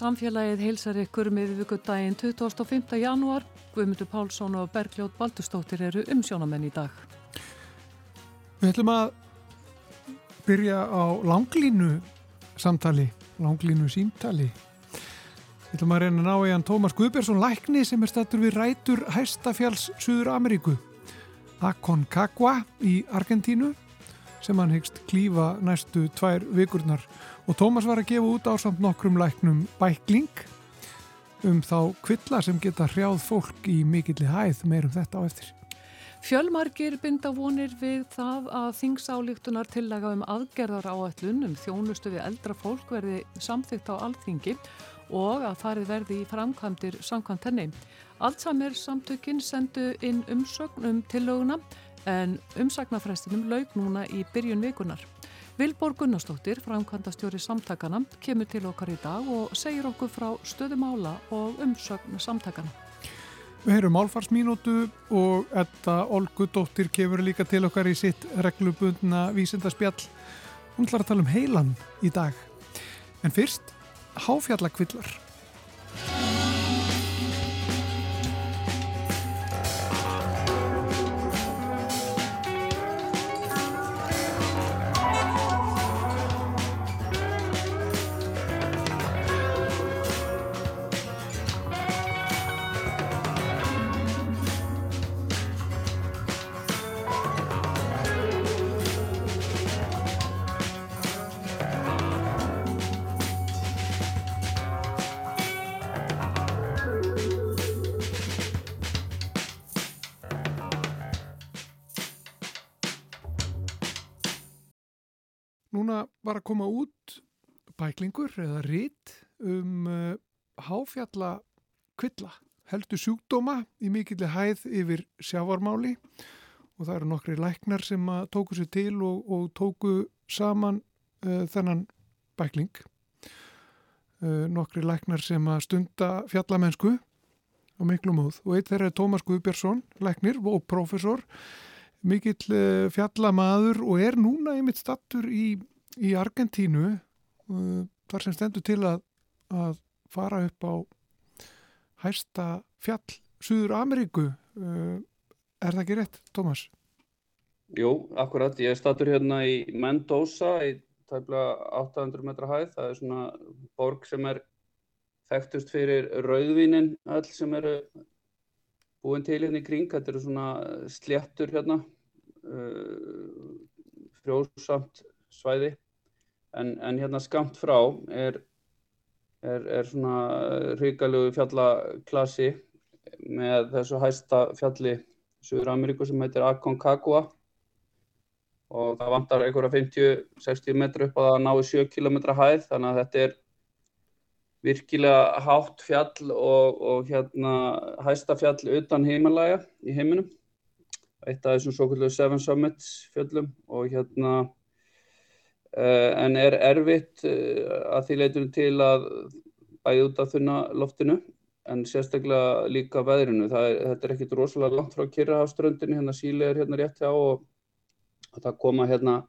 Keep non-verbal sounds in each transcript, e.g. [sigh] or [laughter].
Samfélagið heilsar ykkur með vikudaginn 25. janúar. Guðmundur Pálsson og Bergljóð Baldustóttir eru umsjónamenn í dag. Við ætlum að byrja á langlínu samtali, langlínu símtali. Við ætlum að reyna að ná í hann Tómas Guðbjörnsson Lækni sem er statur við rætur Hæstafjáls Suður Ameríku. Aconcagua í Argentínu sem hann hyggst klífa næstu tvær vikurnar og Tómas var að gefa út á samt nokkrum læknum bækling um þá kvilla sem geta hrjáð fólk í mikilli hæð meirum þetta á eftir. Fjölmargir binda vonir við það að þingsálíktunar tillaga um aðgerðar áallun um þjónustu við eldra fólk verði samþygt á alþingi og að farið verði í framkvæmdir samkvæmt henni. Alltsamir samtökinn sendu inn umsögn um tillöguna en umsagnafræstinum laug núna í byrjun vikunar. Vilborg Gunnarsdóttir, framkvæmda stjóri samtakana, kemur til okkar í dag og segir okkur frá stöðumála og umsögn samtakana. Við heyrum álfarsmínútu og þetta Olgu Dóttir kemur líka til okkar í sitt reglubundna vísindarspjall. Hún ætlar að tala um heilan í dag. En fyrst, háfjallakvillar. Var að koma út bæklingur eða rít um uh, háfjalla kvilla, heldur sjúkdóma í mikilli hæð yfir sjávarmáli. Og það eru nokkri læknar sem tóku sér til og, og tóku saman uh, þennan bækling. Uh, nokkri læknar sem að stunda fjallamennsku og miklu móð. Og eitt þeirra er Tómas Guðbjörnsson, læknir og profesor mikill fjallamaður og er núna einmitt stattur í, í Argentínu uh, þar sem stendur til að, að fara upp á hæsta fjall Suður Ameríku uh, er það ekki rétt, Tómas? Jú, akkurat, ég stattur hérna í Mendoza í tæmlega 800 metra hæð, það er svona borg sem er þekktust fyrir rauðvínin all sem eru búin til hérna í kring, þetta eru svona sléttur hérna, uh, frjósamt svæði, en, en hérna skamt frá er, er, er svona hrigalegu fjallaklassi með þessu hæsta fjalli Suður Ameríku sem heitir Aconcagua. Og það vantar einhverja 50-60 metru upp að ná 7 km hæð, þannig að þetta er virkilega hátt fjall og, og hérna hæsta fjall utan heimalæga í heiminum. Eitt af þessum svo kallu Seven Summits fjöllum og hérna en er erfitt uh, að því leitur til að bæði út af þunna loftinu en sérstaklega líka veðrinu. Er, þetta er ekkit rosalega langt frá Kyrrahafströndinu hérna Síli er hérna rétt hjá og, það koma hérna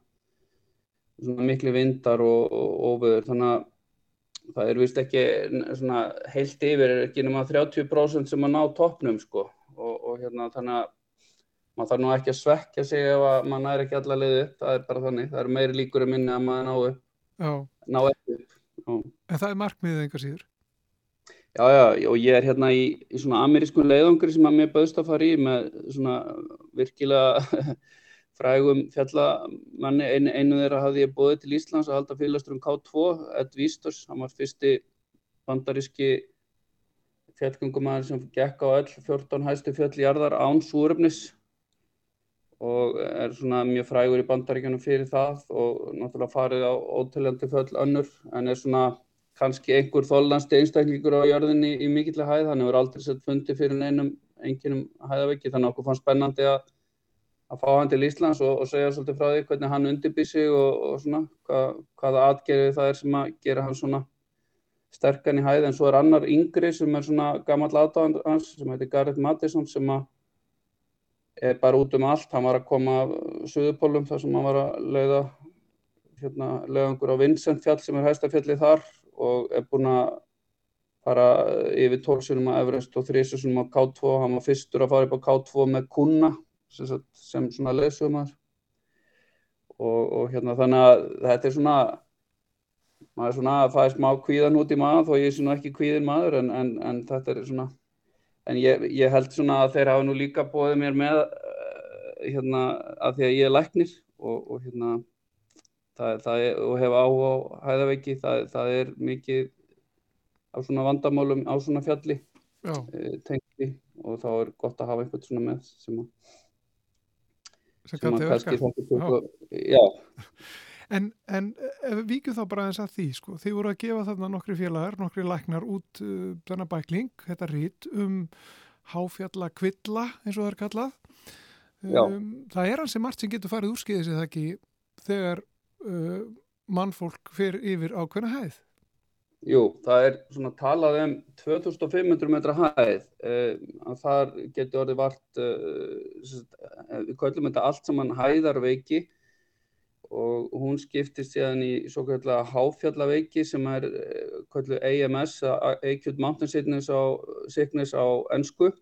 miklu vindar og, og óveður þannig að það er vist ekki heilt yfir, ekki nema 30% sem að ná toppnum sko. Og, og hérna þannig að maður þarf nú ekki að svekja sig ef að maður næri ekki alla leiði upp, það er bara þannig, það er meiri líkur að minna að maður ná upp, ná ekki upp. Já. En það er markmiðið einhver síður? Já, já, og ég er hérna í, í svona amerískun leiðangri sem að mér bauðst að fara í með svona virkilega [laughs] frægum fjallamanni, einu, einu þeirra hafði ég bóðið til Íslands að halda fyrirlastur um K2, Ed Vístors, hann var fyrsti bandaríski fjallgöngumæður sem gekk á öll 14 hæstu fjöll í jarðar án súröfnis og er svona mjög frægur í bandaríkjunum fyrir það og náttúrulega farið á óteljandi fjöll önnur en er svona kannski einhver þóllandi einstaklingur á jörðinni í mikillega hæð, hann hefur aldrei sett fundi fyrir neinum enginum hæðaveiki þannig að okkur fannst spennandi að að fá hann til Íslands og, og segja svolítið frá því hvernig hann undirbýr sig og, og svona hvað, hvaða atgerði það er sem að gera hann svona sterkan í hæð. En svo er annar yngri sem er svona gammal aðdáðan hans sem heitir Gareth Madison sem að er bara út um allt, hann var að koma af Suðupólum þar sem hann var að leiða hérna leiðangur á Vincent fjall sem er hæsta fjallið þar og er búinn að fara yfir 12 sinum á Everest og 3 sinum á K2 hann var fyrstur að fara upp á K2 með kuna sem, sem svona leysumar og, og hérna þannig að þetta er svona maður er svona að fæða smá kvíðan út í maður þó ég er svona ekki kvíðin maður en, en, en þetta er svona en ég, ég held svona að þeir hafa nú líka bóðið mér með uh, hérna að því að ég er læknir og, og hérna það, það er, og hef áhuga á hæðaveiki það, það er mikið á svona vandamálum á svona fjalli uh, tengli og þá er gott að hafa einhvern svona með sem að sem, sem að kannski þetta já [laughs] En, en við víkjum þá bara eins að því, sko, þið voru að gefa þarna nokkri félagar, nokkri læknar út uh, þennan bækling, þetta rít um háfjalla kvilla eins og það er kallað. Um, það er hansi margt sem getur farið úrskiðið sér það ekki þegar uh, mannfólk fyrir yfir ákveðna hæð. Jú, það er svona talað um 2500 metra hæð, að þar getur orðið vart, uh, við kallum þetta allt saman hæðarveiki, og hún skiptist síðan í svo kallega háfjallaveiki sem er kallu AMS, Acute Mountain Sickness á, sickness á ennsku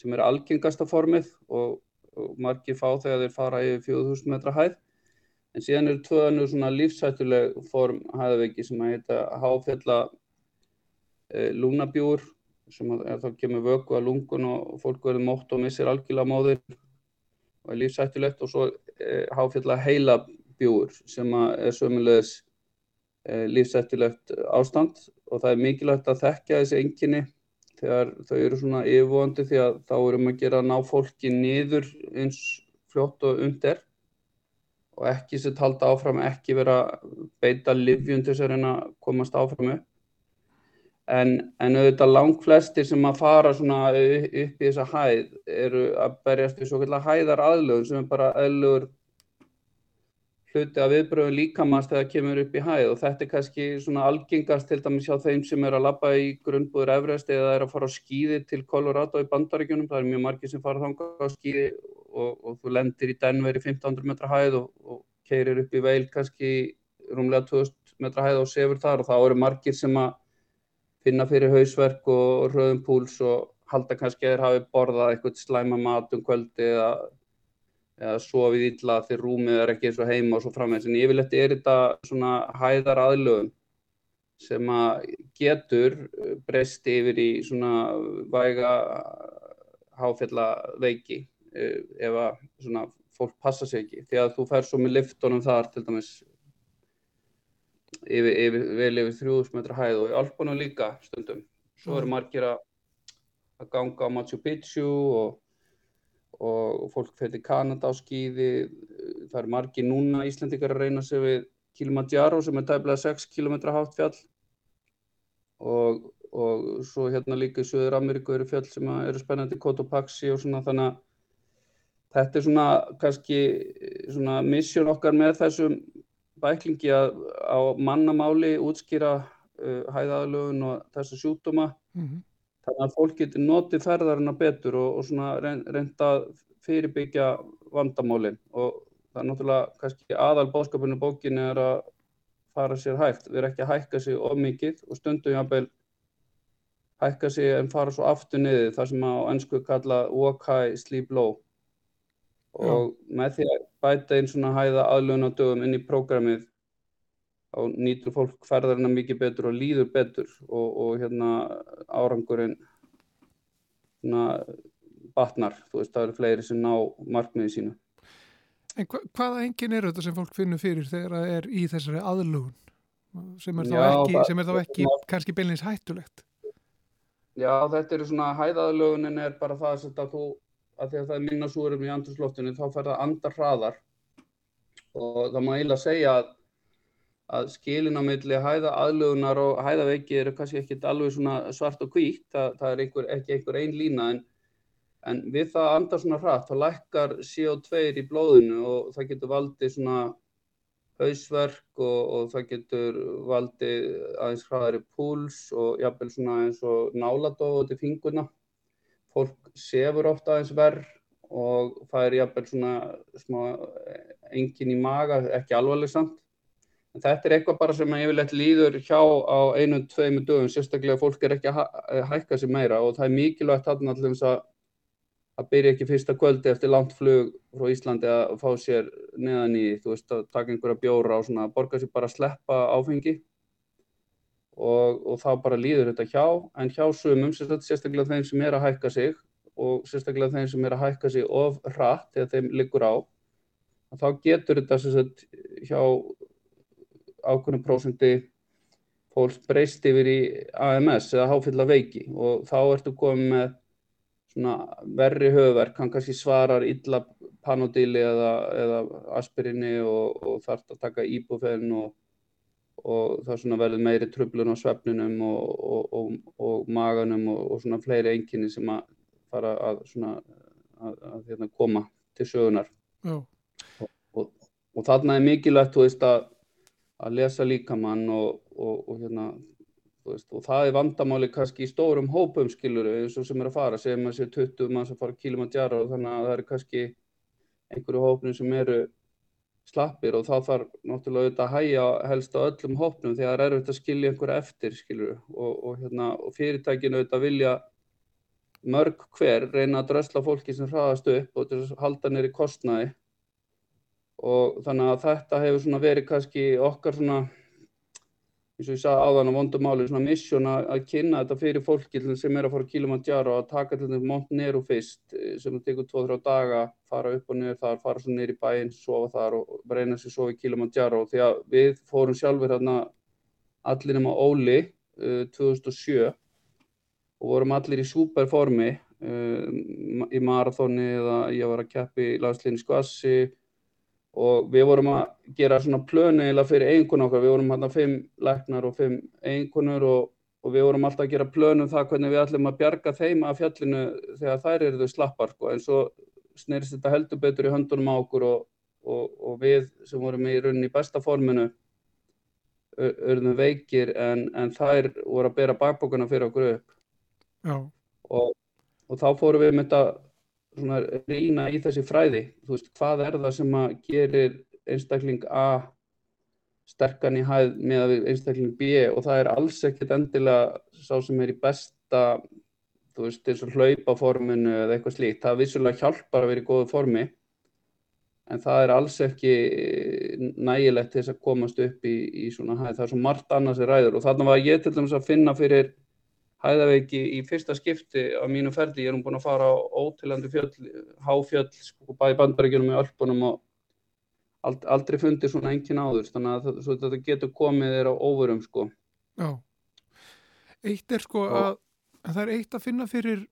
sem er algengasta formið og, og margir fá þegar þeir fara í 4000 metra hæð. En síðan eru tvö önnur svona lífsættuleg form hæðaveiki sem að heita háfjalla e, lúnabjúr sem að, að þá kemur vöku að lungun og fólk verður mótt og missir algjörlega móðir og er lífsættulegt og svo e, háfjalla heila bjúur sem er sömulegis e, lífsættilegt ástand og það er mikilvægt að þekka þessi enginni þegar þau eru svona yfirvonandi því að þá erum að gera að ná fólki niður eins fljótt og undir og ekki sér talda áfram, ekki vera beita livjum til þess að reyna að komast áfram upp. En, en auðvitað langt flestir sem að fara upp í þessa hæð eru að berjast við svo kallar hæðar aðlögun sem er bara aðlögur hluti af viðbröðum líkamast þegar það kemur upp í hæð. Og þetta er kannski svona algengast til dæmis hjá þeim sem er að labba í grunnbúður Everest eða er að fara á skýði til Colorado í bandaríkjunum, það er mjög margir sem fara þangað á skýði og, og þú lendir í Denver í 1500 metra hæð og, og keirir upp í veil kannski rúmlega 2000 metra hæð og sefur þar. Og þá eru margir sem að finna fyrir hausverk og röðum púls og halda kannski að þeir hafi borðað eitthvað slæma mat um kvöldi eða eða sofið illa þegar rúmið er ekki eins og heima og svo framvegs en yfirleitt er þetta svona hæðar aðlöfum sem að getur breyst yfir í svona væga háfjallaveiki eh, ef að svona fólk passa sig ekki. Því að þú fær svo með liftunum þar til dæmis yfir, yfir, vel yfir 3000 metra hæð og í Alpunum líka stundum. Svo eru margir að ganga á Machu Picchu og og fólk fyrir til Kanada á skýði, það er margi núna Íslandikar að reyna sig við Kilimanjaro sem er tæmlega 6 km hátt fjall. Og, og svo hérna líka í Suður Ameríku eru fjall sem eru spennandi Cotopaxi og svona þannig að þetta er svona kannski svona missjón okkar með þessum bæklingi að á mannamáli útskýra uh, hæðaðalögun og þessu sjútuma mm -hmm þannig að fólk getur notið ferðarina betur og, og svona reynda að fyrirbyggja vandamálinn og það er náttúrulega kannski aðal bóðskapinu bókinu er að fara sér hægt, við erum ekki að hækka sig of mikið og stundum jáfnveil hækka sig en fara svo aftur niður þar sem að á ennsku kalla walk high, sleep low. Og Já. með því að bæta einn svona hæða aðlunadögum inn í prógramið þá nýtur fólk ferðarina mikið betur og líður betur og, og hérna árangurinn batnar, þú veist það eru fleiri sem ná markmiði sínu. En hva, hvaða engin er þetta sem fólk finnur fyrir þegar það er í þessari aðlugun sem er þá Já, ekki, sem er þá ekki það, kannski beinleins hættulegt? Já þetta er svona hæðaðlugunin er bara það að þú, að því að það er minna súrum í andurslóttinu þá fer það andar hraðar og það má eiginlega segja að að skilin á milli hæða aðlugunar og hæðaveiki eru kannski ekkit alveg svart og hvítt, það, það er einhver, ekki einhver einn lína en, en við það andar svona hratt, þá lækkar CO2 í blóðinu og það getur valdið svona hausverk og, og það getur valdið aðeins hraðari púls og jafnvel svona eins og náladóð til fingurna. Fólk sefur ofta aðeins verð og það er jafnvel svona smá engin í maga, ekki alvarleg samt En þetta er eitthvað bara sem yfirleitt líður hjá á einu, tveimu dögum, sérstaklega fólk er ekki að hækka sér meira. Og það er mikilvægt þarna allins að að byrja ekki fyrsta kvöldi eftir langt flug frá Íslandi að fá sér neðan í, þú veist, að taka einhverja bjóra og svona, borga sér bara að sleppa áfengi. Og, og þá bara líður þetta hjá, en hjá sumum, sérstaklega þeim sem er að hækka sig og sérstaklega þeim sem er að hækka sig of hratt þegar þeim liggur á, þá getur þetta sérstaklega hjá ákveðnum prósundi fólks breyst yfir í AMS eða háfylla veiki. Og þá ertu komið með verri höfverk, hann kannski svarar illa panodíli eða, eða aspirinni og, og þarf að taka íbúfenn og, og það svona verður meiri tröflun á svefninum og, og maganum og svona fleiri enginni sem að fara að svona að, að hérna, koma til sögunar og þarna er mikilvægt, þú veist að að lesa líkamann og, og, og, hérna, veist, og það er vandamáli kannski í stórum hópum skiluru eins og sem er að fara, segjum að sé 20 mann sem fara kilomandjara og þannig að það eru kannski einhverju hópnum sem eru slappir og þá þarf náttúrulega auðvitað að hæja helst á öllum hópnum því að það er auðvitað að skilja einhverja eftir skiluru og hérna, fyrirtækinu auðvitað vilja mörg hver reyna að drösla fólki sem hraðast upp og halda neyri kostnaði og þannig að þetta hefur svona verið kannski okkar svona eins og ég sagði áðan á vondum máli svona missjón að kynna þetta fyrir fólki sem er að fara Kilimanjaro og taka til þetta Mont Nero fyrst eh, sem það tekur 2-3 daga, fara upp og niður þar, fara svo niður í bæinn, sofa þar og reyna sér svo í Kilimanjaro. Því að við fórum sjálfur hérna allir nema Óli uh, 2007 og vorum allir í superformi uh, í marathóni eða ég var að keppi í landslýni skvassi og við vorum að gera svona plönu eða fyrir einhvern okkar, við vorum hérna fimm læknar og fimm einhvernur og, og við vorum alltaf að gera plönu um það hvernig við ætlum að bjarga þeim af fjallinu þegar þær eru þau slappar sko. en svo snerist þetta heldur betur í höndunum á okkur og, og, og við sem vorum í rauninni í besta forminu örðum veikir en, en þær voru að bera bakbókana fyrir okkur upp. Og þá fórum við með þetta svona rýna í þessi fræði. Þú veist, hvað er það sem að gerir einstakling A sterkan í hæð með einstakling B? Og það er alls ekkert endilega sá sem er í besta þú veist, eins og hlaupaforminu eða eitthvað slíkt, það vissulega hjálpar að vera í góðu formi en það er alls ekki nægilegt til þess að komast upp í, í svona hæð, það er svo margt annars er ræður. Og þarna var ég til dæmis að finna fyrir hæðaveiki í fyrsta skipti á mínu ferdi, ég er um búin að fara á ótilandi fjöll, háfjöll sko, bæði bandarækjunum og öllbunum og ald, aldrei fundið svona engin áður, þannig að það, þetta getur komið þér á óverum sko. Já, eitt er sko að, að það er eitt að finna fyrir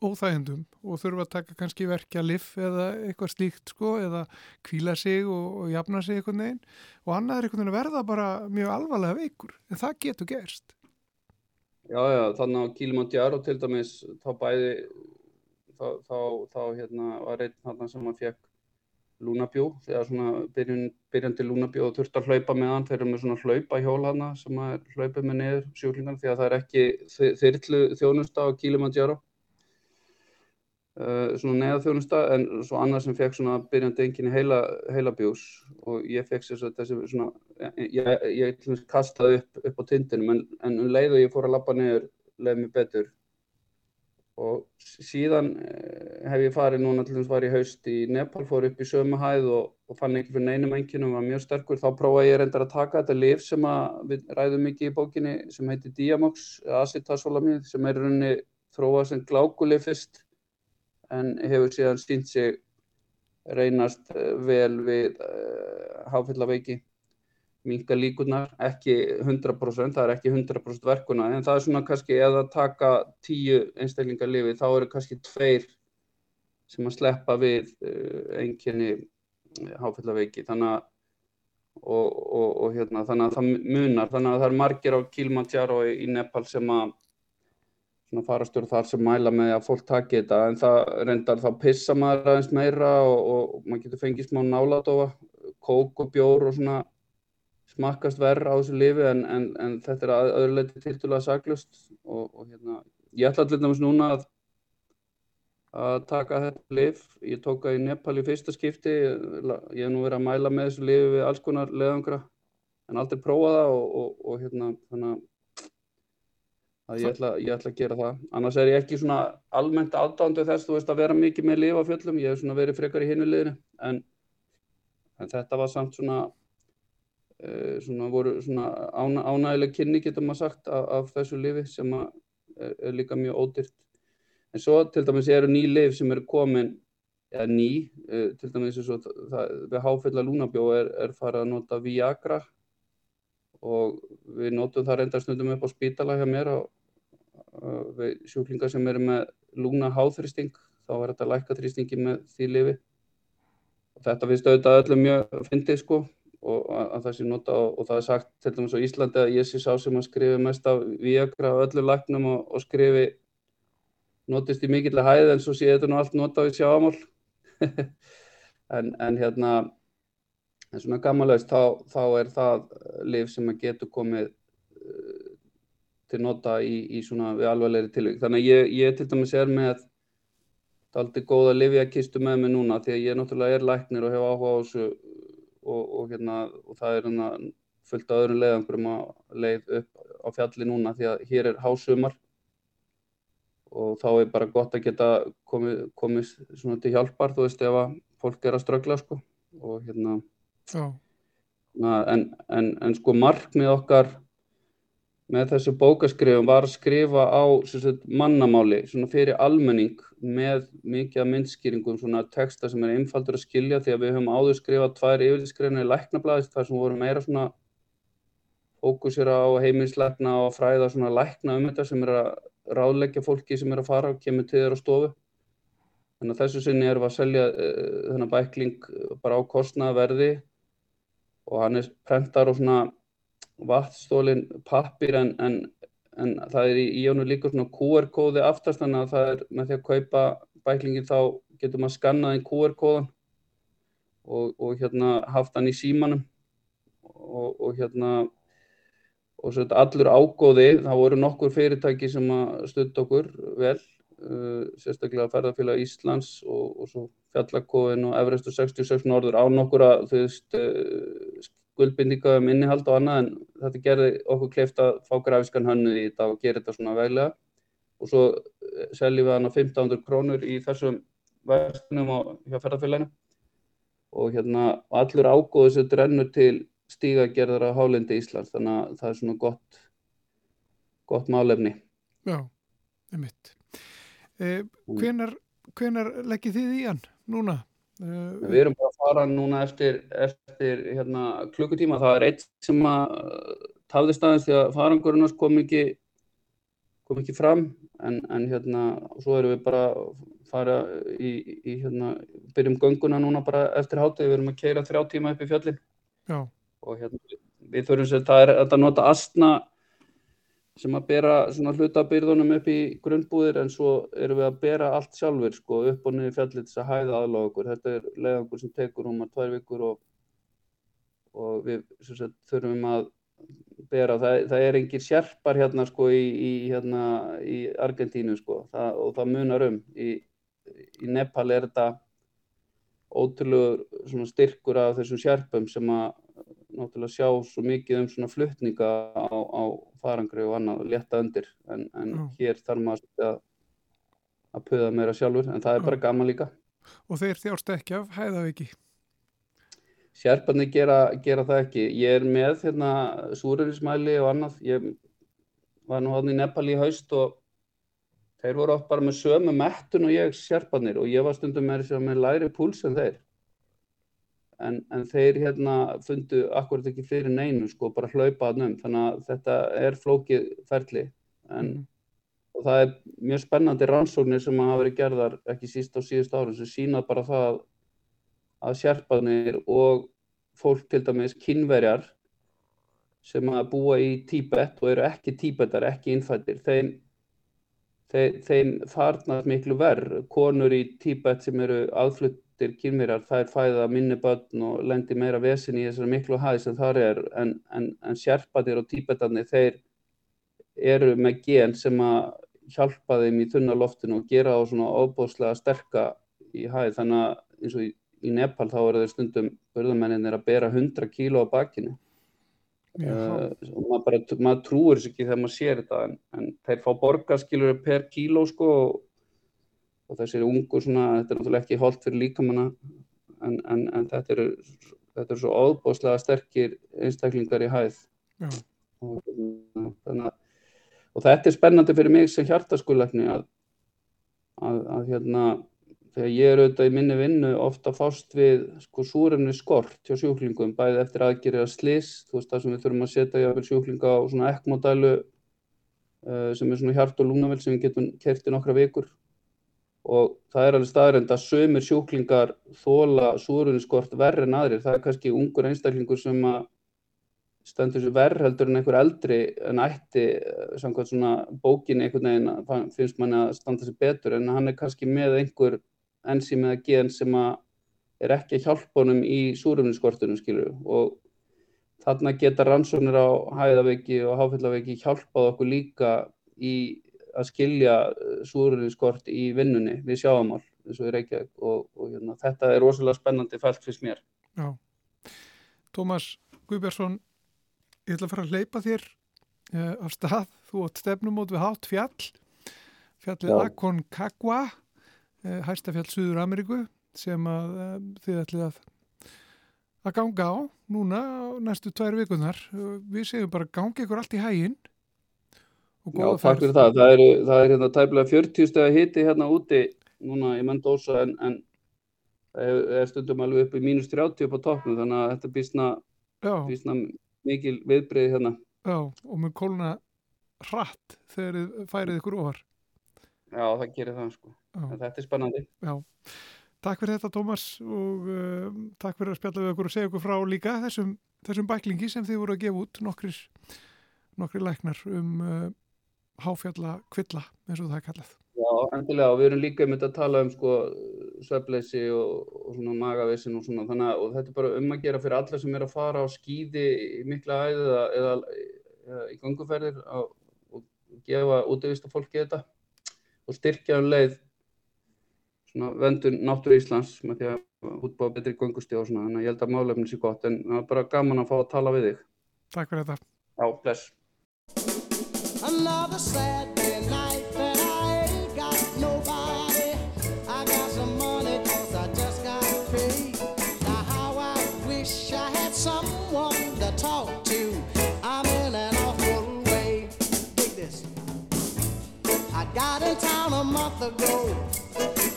óþægendum og þurfa að taka kannski verkja liff eða eitthvað slíkt sko eða kvíla sig og, og jafna sig eitthvað neginn og annað er eitthvað verða bara mjög alvarlega veikur en það getur gerst Já, já, þannig á Kilimanjaro til dæmis, þá bæði, þá, þá, þá hérna var einn hann sem að fekk lúnabjó, þegar svona byrjun, byrjandi lúnabjó og þurfti að hlaupa með hann, þeir eru með svona hlaupahjól hann sem að hlaupa með niður sjúklingan því að það er ekki þyrrlu þjónusta á Kilimanjaro. Uh, svona neðaþjónusta en svo annað sem fekk svona byrjandi enginn heila, heila bjós. Og ég fekk sér þessi svona ég, ég, ég kastaði upp, upp á tindinum en, en um leið og ég fór að lappa niður leiði mig betur. Og síðan eh, hef ég farið núna til þess að var í haust í Nepal fór upp í sömu hæð og, og fann ekki fyrir neinum enginum var mjög sterkur. Þá prófaði ég reyndar að taka þetta liv sem við ræðum mikið í bókinni sem heitir Diamox acetazolamid sem er rauninni þróað sem glákulið fyrst en hefur síðan sínt sig reynast eh, vel við uh, eh, háfélaveiki minga líkunar, ekki 100%, það er ekki 100% verkuna en það er svona kannski eða taka tíu einstaklingar lifi þá eru kannski tveir sem að sleppa við uh, einnkjörni háfélaveiki þannig að og, og, og hérna þannig að það munar. Þannig að það er margir á Kilimanjaro í Nepal sem að svona farastur þar sem mæla með að fólk taki þetta en það reyndar þá pissa maður aðeins meira og, og maður getur fengið smá náladofa, kók og bjór og svona smakkast verð á þessu lifi en, en, en þetta er að öðruleiti tildulega saglust og, og hérna, ég ætla allir náttúrulega núna að, að taka þetta lif, ég tók það í Nepal í fyrsta skipti, ég hef nú verið að mæla með þessu lifi við alls konar leðangra en aldrei prófa það og, og hérna þannig að ég ætla, ég ætla að gera það. Annars er ég ekki svona almennt aðdándu þess þú veist að vera mikið með lifa fjöllum. Ég hef svona verið frekar í hinnuleginu en, en þetta var samt svona uh, svona voru svona ána, ánægileg kynni getur maður sagt af, af þessu lifi sem er, er líka mjög ódýrt. En svo til dæmis eru ný lif sem eru komin eða ný, uh, til dæmis og það, við háfella lúnabjó er, er farið að nota Viagra og við notum það reyndar stundum upp á spítala hjá mér og við sjúklingar sem eru með lúna háþrýsting þá er þetta lækka þrýstingi með því lifi og þetta finnst auðvitað öllum mjög fyndið sko og að það sé nota og, og það er sagt til dæmis á Íslandi að ég sé sá sem að skrifi mest af viagra á öllu læknum og, og skrifi notist í mikillega hæð en svo sé þetta nú allt nota við sjáamál [laughs] en, en hérna en svona gammalauðst þá, þá er það liv sem að getur komið uh, til nota í, í svona við alvegleiri tilvík þannig að ég, ég til dæmis er með aldrei góða livjakistu með mig núna því að ég náttúrulega er læknir og hef áhuga á þessu og, og, hérna, og það er hérna fullt af öðrum leiðangurum að leið upp á fjalli núna því að hér er hásumar og þá er bara gott að geta komið, komið svona til hjálpar þú veist ef að fólk er að strögla sko. Og hérna na, en, en, en sko markmið okkar með þessu bókaskrifum var að skrifa á sagt, mannamáli fyrir almenning með mikið myndskýringum svona texta sem er einfaldur að skilja því að við höfum áður skrifað tvær yfirlýskrifinu í læknablaðist þar sem voru meira svona fókusir á heiminslækna og fræða svona lækna um þetta sem er að ráðleggja fólki sem er að fara og kemur til þeirra stofu. Þannig að þessu sinni erum við að selja uh, þennan bækling bara á kostnaverði og hann er prentar og svona vatnstólin pappir en, en, en það er í, í jónu líka svona QR-kóði aftast þannig að það er með því að kaupa bæklingin þá getur maður skannaði QR-kóðan og, og hérna haft hann í símanum. Og, og hérna og svo þetta allur ágóði, það voru nokkur fyrirtæki sem að stutta okkur vel, uh, sérstaklega ferðarfélag Íslands og, og svo fjallakóðin og Everestu 66 norður á nokkur að þú veist uh, skuldbindinga um innihald og annað en þetta gerði okkur kleift að fá grafiskan hönnu í þetta og gera þetta svona veglega. Og svo seljum við hann á 1500 krónur í þessum verðstunum hjá ferðarfélaginu og hérna allur ágóði sem drennur til stígagerðar á hálendi Íslands þannig að það er svona gott gott málefni. Já, einmitt. Eh, hvenar, hvenar leggir þið í hann núna? Eh, Við erum bara fara núna eftir, eftir hérna, klukkutíma. Það er eitt sem að tafði staðins því að farangurinnars kom ekki kom ekki fram. En, en hérna, svo erum við bara fara í, í hérna, byrjum gönguna núna bara eftir hátegi, við erum að keira þrjá tíma upp í fjöllin Já. Og hérna, við þurfum sér það er að nota astna sem að bera svona hlutabyrðunum upp í grunnbúðir en svo erum við að bera allt sjálfur sko upp og niður fjallið til að hæða aðláð okkur þetta er leiðangur sem tekur um að tvær vikur og, og við sagt, þurfum að bera. Það, það er engir sérpar hérna sko í, í, hérna, í Argentínu sko. Það, og það munar um. Í, í Nepal er þetta ótrúlega styrkur af þessum sérpum sem að náttúrulega sjá svo mikið um svona fluttninga á, á farangri og annað og leta undir en, en mm. hér þarf maður að, að puða meira sjálfur en það er bara gaman líka. Og þeir þjárst ekki af hæðaviki? Sérparni gera, gera það ekki. Ég er með hérna súröfismæli og annað. Ég var nú hann í Nepal í haust og þeir voru oft bara með sömu mettun og ég sérparnir og ég var stundum með með læri púls en þeir en, en þeir hérna fundu akkurat ekki fyrir neinu sko, bara hlaupaðan um, þannig að þetta er flókið ferli. En mm. það er mjög spennandi rannsóknir sem hafa verið gerðar ekki síst á síðust árum sem sína bara það að sérpanir og fólk til dæmis kynverjar sem að búa í Tíbet og eru ekki tíbetar, ekki innfættir þeim, þeim farnast miklu verð konur í Tíbet sem eru aðflutt flestir kynverjar þær fæða minni börn og lendir meira vesin í þessari miklu hæð sem þar er. En, en, en sérpatir og tíbetarnir þeir eru með gen sem að hjálpa þeim í tunnaloftinu og gera þá svona óbúslega sterka í hæð. Þannig að eins og í, í Nepal þá eru þeir stundum börðamenninir að bera 100 kíló á bakinu. Uh, og maður, bara, maður trúur þess ekki þegar maður sér þetta en, en þeir fá borgarskilur per kíló sko og, og þessir ungu svona, þetta er náttúrulega ekki holdt fyrir líkamanna en, en, en þetta eru þetta eru svo óbáslega sterkir einstaklingar í hæð. Og, þannig, og þetta er spennandi fyrir mig sem hjartaskulegni að, að, að hérna þegar ég er auðvitað í minni vinnu ofta fást við sko súrefni skort hjá sjúklingum bæði eftir aðgerið að slis þú veist það sem við þurfum að setja sjúklinga á svona ekkmodælu uh, sem er svona hjart og lúnavel sem við getum kert í nokkra vikur og það er alveg staðrænt að sömur sjúklingar þóla súrefni skort verri en aðrir. Það er kannski ungur einstaklingur sem að stendur sér verð heldur en einhver eldri en ætti samkvæmt svona bókin einhvern veginn finnst manni að standa sér betur. En hann er kannski með einhver enzím eða gen sem er ekki að hjálpa honum í súrumniskortunum skilur og þarna geta rannsóknir á hæðaveiki og háfélaveiki hjálpað okkur líka í að skilja eh, súrumniskort í vinnunni við sjáamál eins og í Reykjavík og, og hérna, þetta er rosalega spennandi fælt fyrst mér. Já. Tómas Guðbjörnsson, ég ætla að fara að leipa þér uh, af stað. Þú átt stefnumót við hátt fjall, fjallið Aconcagua Eh, hæstafjall Suður Ameríku sem að eh, þið ætlið að að ganga á núna næstu tvær vikunar við segjum bara gangi ykkur allt í hæginn Já, takk fyrir það það er, það er hérna tæmlega 40 steg hitti hérna úti núna í Mendoza en, en það er stundum alveg upp í mínus 30 upp á toppnum þannig að þetta býstna, býstna mikil viðbreið hérna Já, og með kóluna hratt þegar þið færið ykkur ofar Já, það gerir það sko. Þetta er spennandi. Já. Takk fyrir þetta Tómas og uh, takk fyrir að spjalla við okkur og segja okkur frá líka þessum, þessum bæklingi sem þið voru að gefa út nokkris, nokkri læknar um uh, háfjalla kvilla eins og það er kallað. Já, endilega og við erum líka þetta að tala um sko söfleysi og, og svona magavissin og svona þannig að þetta er bara um að gera fyrir alla sem er að fara á skýði í mikla æði eða, eða, eða í ganguferðir og, og gefa útvist að fólki þetta og styrkja um leið vendun náttúru Íslands með því að útbúa betri göngusti og svona, þannig að ég held að málefnin sé gott en það er bara gaman að fá að tala við þig. Takk fyrir þetta. Já, bless Another night I ain't got nobody. I got some I just got paid. Now how I wish I had someone to talk to. I'm in an awful way. This. I got in town a month ago.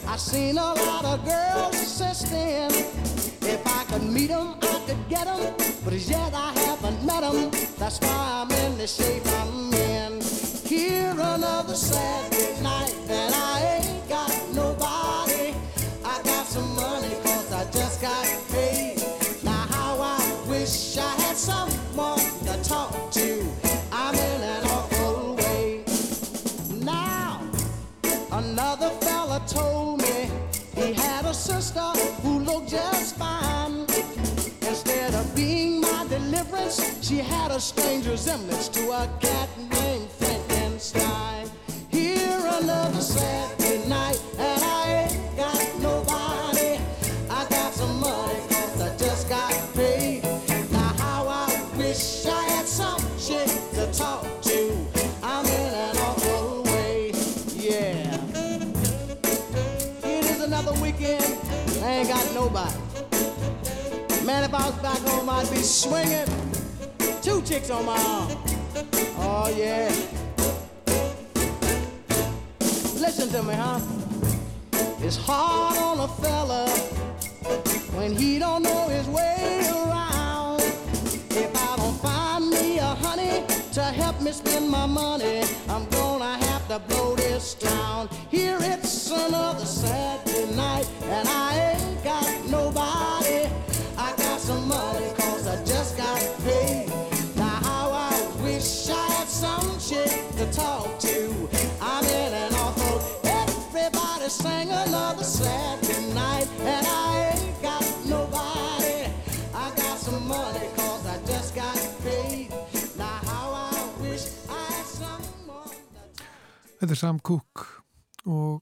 I seen a lot of girls then. If I could meet them, I could get them. But as yet I haven't met them. That's why I'm in the shape I'm in. Here another sad night, and I ain't Sam Cooke og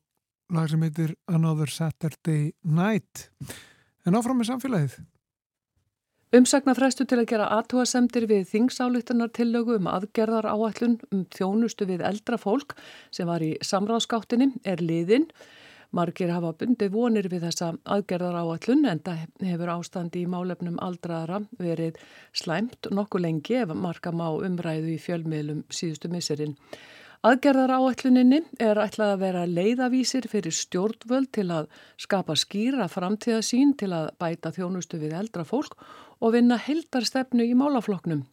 lag sem heitir Another Saturday Night en áfram með samfélagið Umsagnarfrestu til að gera aðtúasemdir við þingsálíktunartillögu um aðgerðar áallun um þjónustu við eldra fólk sem var í samráðskáttinni er liðinn. Margir hafa bundið vonir við þessa aðgerðar áallun en það hefur ástandi í málefnum aldraðara verið slæmt nokkuð lengi ef marka má umræðu í fjölmiðlum síðustu misserinn. Aðgerðar áætluninni er ætlað að vera leiðavísir fyrir stjórnvöld til að skapa skýra framtíðasín til að bæta þjónustu við eldra fólk og vinna heldarstefnu í málafloknum.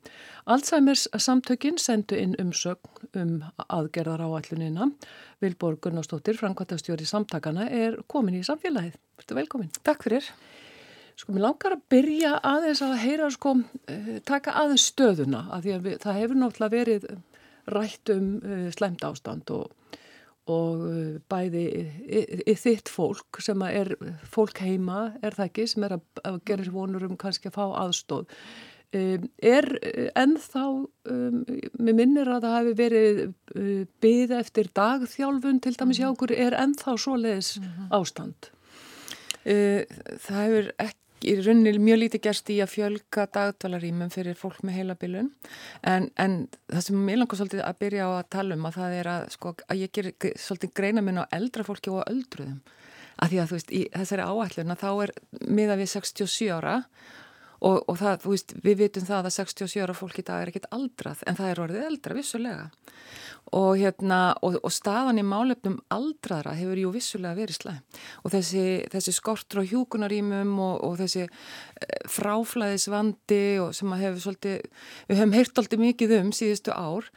Alzheimer's samtökinn sendu inn umsögn um aðgerðar áætlunina. Vilborg Gunnarsdóttir, Frankvartastjóri samtakana, er komin í samfélagið. Verður velkomin. Takk fyrir. Sko, mér langar að byrja aðeins að heyra, sko, eh, taka aðeins stöðuna, að því að við, það hefur náttúrulega verið rætt um uh, slemt ástand og, og uh, bæði þitt fólk sem er fólk heima, er það ekki, sem er að, gera sér vonur um kannski að fá aðstóð. Um, er ennþá, um, mér minnir að það hefur verið byð eftir dagþjálfun til dæmis hjá okkur, er ennþá svoleiðis mhm. ástand? Það hefur ekki í rauninni mjög lítið gerst í að fjölga dagdvalarímum fyrir fólk með heilabilun. En, en það sem ég langar svolítið að byrja á að tala um að það er að, sko, að ég ger svolítið greina minn á eldra fólki og öldruðum. Að því að þú veist í þessari áætlun að þá er miða við 67 ára og, og það, veist, við vitum það að 67 ára fólk í dag er ekkit aldrað en það er orðið eldra vissulega. Og, hérna, og, og staðan í málefnum aldraðra hefur jú vissulega verið slæm. Og þessi, þessi skortur á hjúkunarímum og, og þessi eh, fráflæðisvandi og sem hefur svolítið, við höfum heyrt alltaf mikið um síðustu ár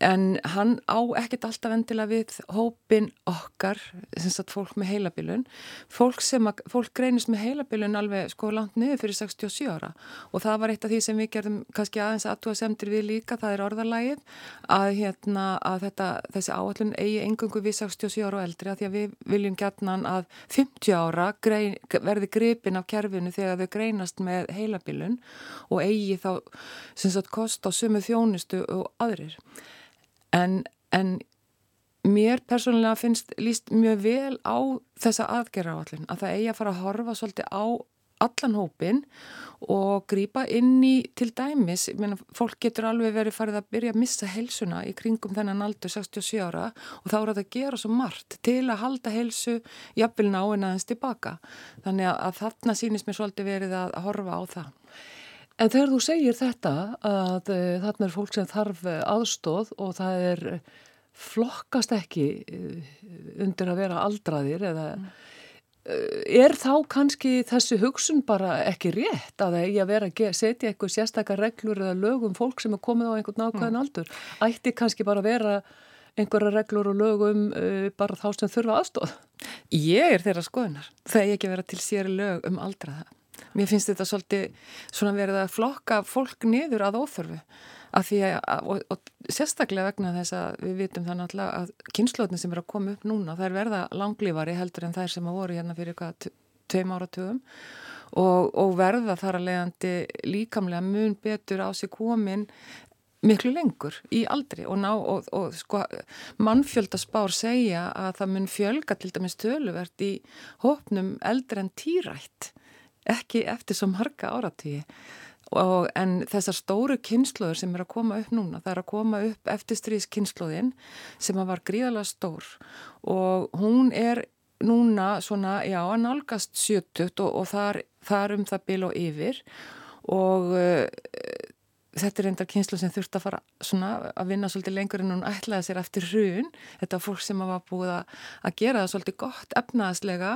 en hann á ekkert alltaf endilega við hópin okkar, sem sagt fólk með heilabilun, fólk sem fólk greinist með heilabilun alveg sko langt niður fyrir 67 ára og það var eitt af því sem við gerðum kannski aðeins aðtúa semtir við líka, það er orðalægið að hérna að þetta, þessi áallun eigi engungu við 67 ára og eldri að því að við viljum gætnan að 50 ára grein, verði gripin af kerfinu þegar þau greinast með heilabilun og eigi þá sagt kost á sumu þjónustu og aðrir. En, en mér persónulega finnst líst mjög vel á þessa aðgerra áallun að það eigi að fara að horfa svolítið á allan hópin og grýpa inn í til dæmis, meina, fólk getur alveg verið farið að byrja að missa helsuna í kringum þennan aldur 67 ára og þá er þetta að gera svo margt til að halda helsu jafnvel náinn aðeins tilbaka þannig að, þarna sínist mér svolítið verið að, horfa á það. En þegar þú segir þetta að uh, þarna er fólk sem þarf eh, aðstóð og það er flokkast ekki undir að vera aldraðir eða mm Eh, er þá kannski þessi hugsun bara ekki rétt að það eigi að vera að setja eitthvað sérstakar reglur eða lögum fólk sem er komið á einhvern nákvæðin mm. aldur? Ætti kannski bara að vera einhverja reglur og lögum uh, bara þá sem þurfa aðstóð? Ég er þeirra skoðunar. Það eigi ekki að vera til sér lög um aldraða. Mér finnst þetta svolítið svona verið að flokka fólk niður að óþörfu að að, og, og sérstaklega vegna þess að við vitum það náttúrulega að kynnslóðin sem er að koma upp núna, er verða langlífari heldur en þær sem að voru hérna fyrir eitthvað tveim áratugum. Og, og verða þar að leiðandi líkamlega mun betur á sig komin miklu lengur í aldri. Og, ná, og, og sko, mannfjöldaspár segja að það mun fjölga til dæmis töluvert í hópnum eldri en týrætt ekki eftir svo marga áratíi Og, en þessar stóru kynnslóður sem er að koma upp núna, það er að koma upp eftirstríðskynnslóðin sem var gríðalega stór. Og hún er núna svona, já, að nálgast 70 og, og þar, þar um það bil og yfir. Og uh, þetta er reyndar kynslu sem þurft að fara svona að vinna svolítið lengur en hún ætlaði sér eftir hrun, þetta fólk sem var búið að, að gera það svolítið gott efnaðslega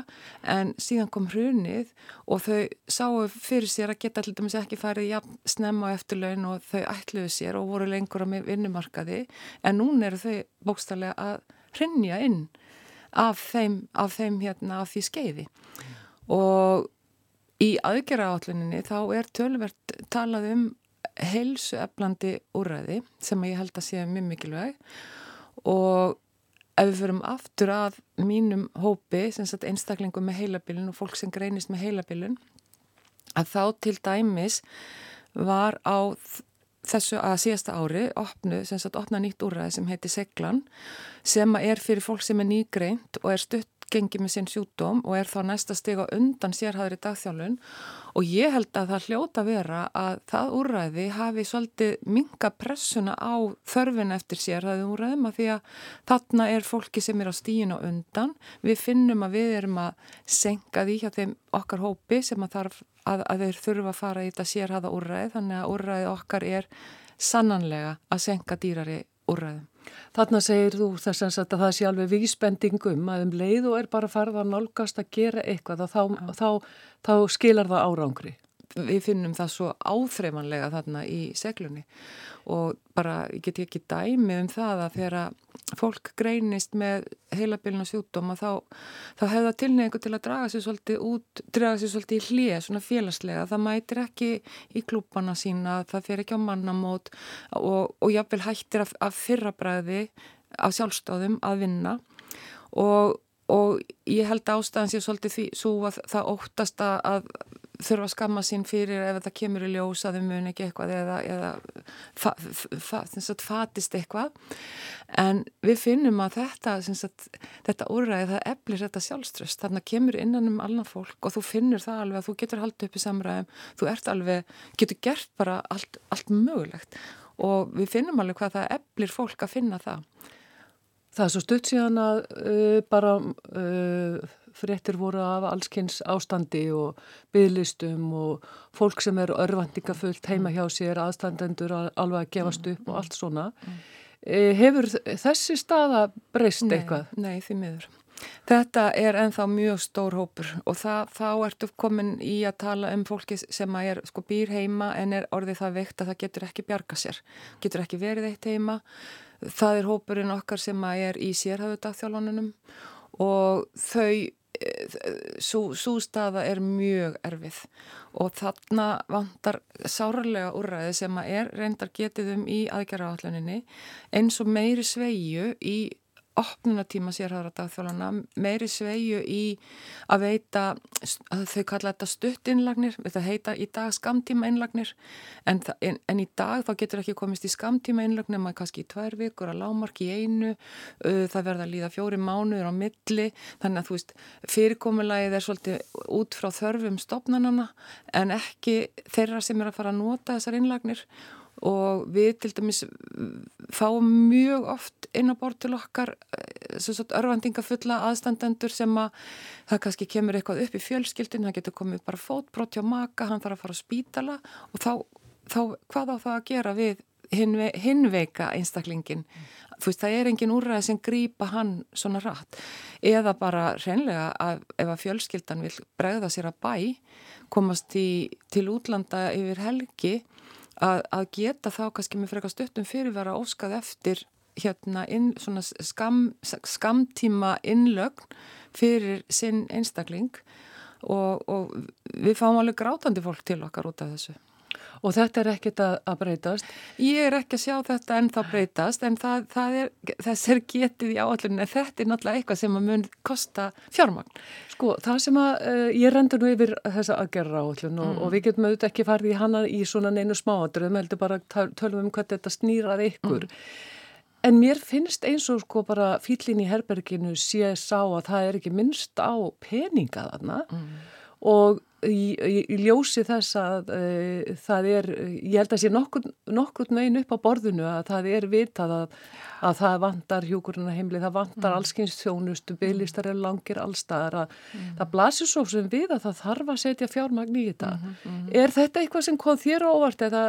en síðan kom hrunið og þau sáu fyrir sér að geta alltaf ekki farið jafn snemma á eftirlaun og þau ætluðu sér og voru lengur á vinnumarkaði. En núna eru þau bókstallega að hrinja inn af þeim, af þeim hérna af því skeiði. Og í aðgerra álluninni þá er tölvert talað um heilsueflandi úræði sem ég held að sé mjög mikilvæg. Og ef við förum aftur að mínum hópi, einstaklingum með heilabilun og fólk sem greinist með heilabilun að þá til dæmis var á þessu að síðasta ári opnu, sem sagt opna nýtt úræði sem heiti Seglan sem er fyrir fólk sem er nýgreint og er stutt gengi með sinn sjúdóm og er þá næsta steg á undan sérhæðri dagþjálun og ég held að það hljóta vera að það úrræði hafi svolítið minga pressuna á þörfin eftir sérhæði úrræðum að því að þarna er fólki sem er á stíin og undan. Við finnum að við erum að senka því hjá þeim okkar hópi sem að, þarf, að, að þeir þurfa að fara í þetta sérhæða úrræði þannig að úrræði okkar er sannanlega að senka dýrari úrræðum. Þarna segir þú þess að það sé alveg vísbendingum að um leið og er bara farið að nálgast að gera eitthvað og þá, þá, þá skilar það árangri. Við finnum það svo áþreifanlega þarna í seglunni. Og bara ég get ekki dæmi um það að þegar fólk greinist með heilabilina sjúkdóma þá, þá hefða tilneingu til að draga sér svolítið út, draga sér svolítið í hlið svona félagslega, það mætir ekki í klúpana sína, það fer ekki á mannamót og, og jáfnvel hættir af, af fyrrabræði af sjálfstáðum að vinna. Og, og ég held ástæðan sér svolítið því svo að það óttast að þurfa að skamma sín fyrir ef það kemur í ljós að þau muni ekki eitthvað eða, eða fa, fa, sagt, fatist eitthvað. En við finnum að þetta sagt, þetta úræði það eflir þetta sjálfströst. Þannig að kemur innan um allan fólk og þú finnur það alveg að þú getur haldið upp í samræðum. Þú ert alveg, getur gert bara allt, allt mögulegt. Og við finnum alveg hvað það eflir fólk að finna það. Það er svo stutt síðan að uh, bara uh, fréttir voru af allskynns ástandi og bygglistum og fólk sem er örvandingafullt heima hjá sér, aðstandendur alveg að gefast upp og allt svona. E, hefur þessi staða breyst eitthvað? Nei, því miður. Þetta er enþá mjög stór hópur og það, þá ertu komin í að tala um fólki sem er sko býr heima en er orðið það veikt að það getur ekki bjarga sér, getur ekki verið eitt heima. Það er hópurinn okkar sem er í sérhafðu dagþjálfanunum og þau svo staða er mjög erfið. Og þarna vantar sárarlega úrræði sem að er reyndar getið um í aðgerraáalluninni eins og meiri sveiju í opnunatíma sérhæðra dagþjólana, meiri sveiju í að veita, að þau kalla þetta stutt innlagnir, þetta heita í dag skamtíma innlagnir, en, en, en í dag þá getur ekki komist í skamtíma innlagnir, maður kannski í tvær vikur að lámark í einu, það verða að líða fjóri mánuður á milli, þannig að þú veist, fyrirkomulagið er svolítið út frá þörfum stopnanana, en ekki þeirra sem er að fara að nota þessar innlagnir og við til dæmis fáum mjög oft inn á bort til okkar eh, örfandingafulla aðstandendur sem að það kannski kemur eitthvað upp í fjölskyldin, það getur komið bara fótbrott hjá maka, hann þarf að fara á spítala og þá, þá hvað á það að gera við hinve, hinveika einstaklingin mm. þú veist það er engin úrræði sem grýpa hann svona rætt eða bara reynlega að ef að fjölskyldan vil bregða sér að bæ komast í, til útlanda yfir helgi að, að geta þá kannski með frekar stuttum fyrirvara óskað eftir hérna inn, skam, skamtíma innlögn fyrir sinn einstakling og, og við fáum alveg grátandi fólk til okkar út af þessu. Og þetta er ekkit að, að breytast? Ég er ekki að sjá þetta en þá breytast en það, það er, þess er getið í áallinu en þetta er náttúrulega eitthvað sem að mun kosta fjármagn. Sko, það sem að uh, ég rendur nú yfir þessa aðgerra áallinu mm. og, og við getum auðvitað ekki farið í hana í svona neinu smáadur, við heldum bara tölum um hvað þetta snýrar ykkur. Mm. En mér finnst eins og sko bara fýllin í herberginu sé sá að það er ekki minnst á peninga þarna mm. og í, í, í ljósi þess að uh, það er, ég held að sé nokkur, nokkur negin upp á borðinu að það er vitað að, að það vantar hjúkurinn að heimli, það vantar mm. allskyns þjónustu, bygglistar er langir allstaðar að mm. það blasir svo sem við að það þarf að setja fjármagn í þetta. Mm -hmm. Er þetta eitthvað sem kom þér ávart eða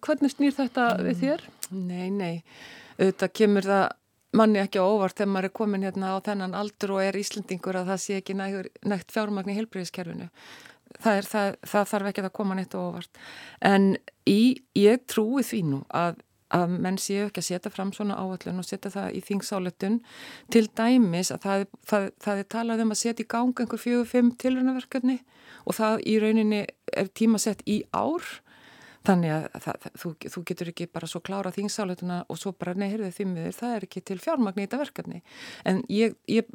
hvernig snýr þetta við mm. þér? Nei, nei, auðvitað kemur það manni ekki á óvart þegar maður er komin hérna á þennan aldur og er Íslandingur að það sé ekki nægt fjármagn í helbriðiskerfinu það, er, það, það þarf ekki að koma neitt óvart. En í, ég trúi því nú að, að menn séu ekki að setja fram svona áallun og setja það í þingsáletun til dæmis að það, það er talað um að setja í gang einhver fjögur, fimm tilrönaverkefni og það í rauninni er tímasett í ár. Þannig að það, þú, þú getur ekki bara svo klára þingsáleituna og svo bara neyherðið því miður, það er ekki til fjármagn í þetta verkefni. En ég, ég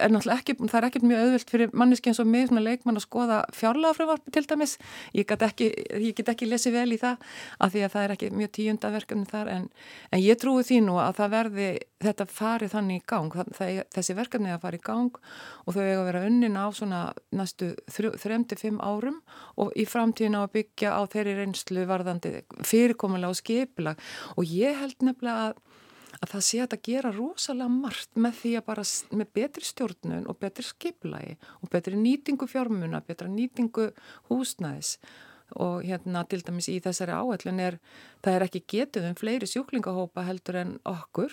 er náttúrulega ekki, það er ekkert mjög auðvilt fyrir manneski eins og mig, svona leikmann að skoða fjárlagafröfarpi til dæmis, ég get ekki ekki lesið vel í það af því að það er ekki mjög tíundaverkefni þar en, en ég trúi því nú að það verði þetta farið þannig í gang. Það, það, þessi verkefni að fara í gang og þau eiga að vera unnin á svona næstu 3-5 árum og í framtíðin á að byggja á þeirri reynslu varðandi fyrirkomulega og skipilag og ég held nefnilega að að það sé að þetta gera rosalega margt með því að bara með betri stjórnun og betri skiplagi og betri nýtingu fjármuna, betra nýtingu húsnæðis. Og hérna til dæmis í þessari áætlun er það er ekki getið um fleiri sjúklingahópa heldur en okkur.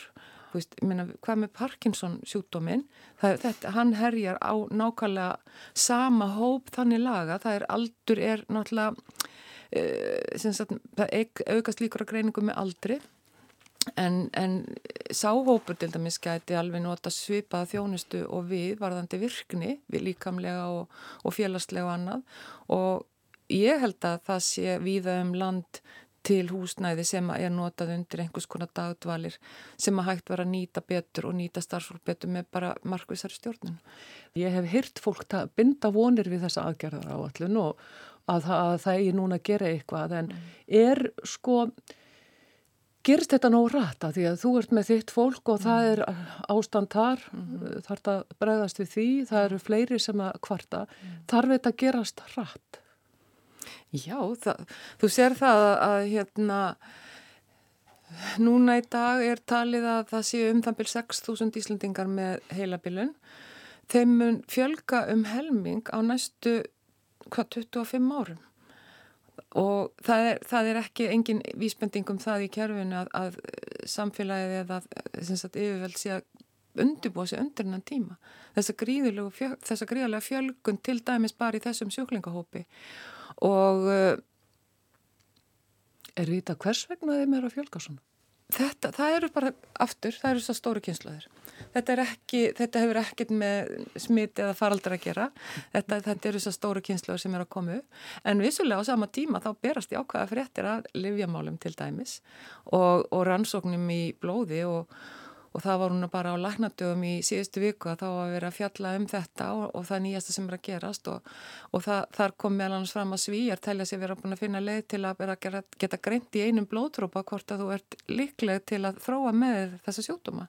Veist, minna, hvað með Parkinson sjúkdóminn? Þetta, hann herjar á nákvæmlega sama hóp þannig laga, það er aldur er náttúrulega uh, sagt, það aukast líkur að greiningu með aldri En, en sáhópur til dæmis gæti alveg nota svipaða þjónustu og við varðandi virkni, við líkamlega og, og félagslega og annað og ég held að það sé viða um land til húsnæði sem er notað undir einhvers konar dagdvalir sem að hægt vera að nýta betur og nýta starfsfólk betur með bara markvisari stjórnun. Ég hef hyrt fólk að binda vonir við þessa aðgerðar á allun og að að það er núna að gera eitthvað en mm. er sko gerist þetta nóg rætt að því að þú ert með þitt fólk og það er ástand þar, mm -hmm. þarf það að bregðast við því, það eru fleiri sem að kvarta, mm. þarf þetta að gerast rætt? Já, það, þú sér það að, að hérna, núna í dag er talið að það séu um það byrj 6.000 íslendingar með heilabilun, þeim mun fjölga um helming á næstu hvað 25 árum og það er, það er ekki engin vísbending um það í kjörfinu að, að samfélagið eða yfirveld sé að undirbúa sig undir hennan tíma þessa gríðarlega fjölgun til dæmis bara í þessum sjúklingahópi og uh, Er þetta hvers vegna þeim er að fjölga svona? Þetta, það eru bara aftur, það eru svo stóru kynslaður. Þetta, ekki, þetta hefur ekkert með smitt eða faraldra að gera. Þetta, þetta eru svo stóru kynslaður sem eru að koma. En vissulega á sama tíma þá berast í ákvæða fréttir að livjamálum til dæmis og, og rannsóknum í blóði og og það var hún bara á læknadögum í síðustu viku að þá að vera að fjalla um þetta og, og það nýjasta sem er að gerast. Og, og það, þar kom meðal annars fram að svíjar telja sér vera búin að finna leið til að gera, geta greint í einum blóðtrópa hvort að þú ert líkleg til að þróa með þessa sjótuma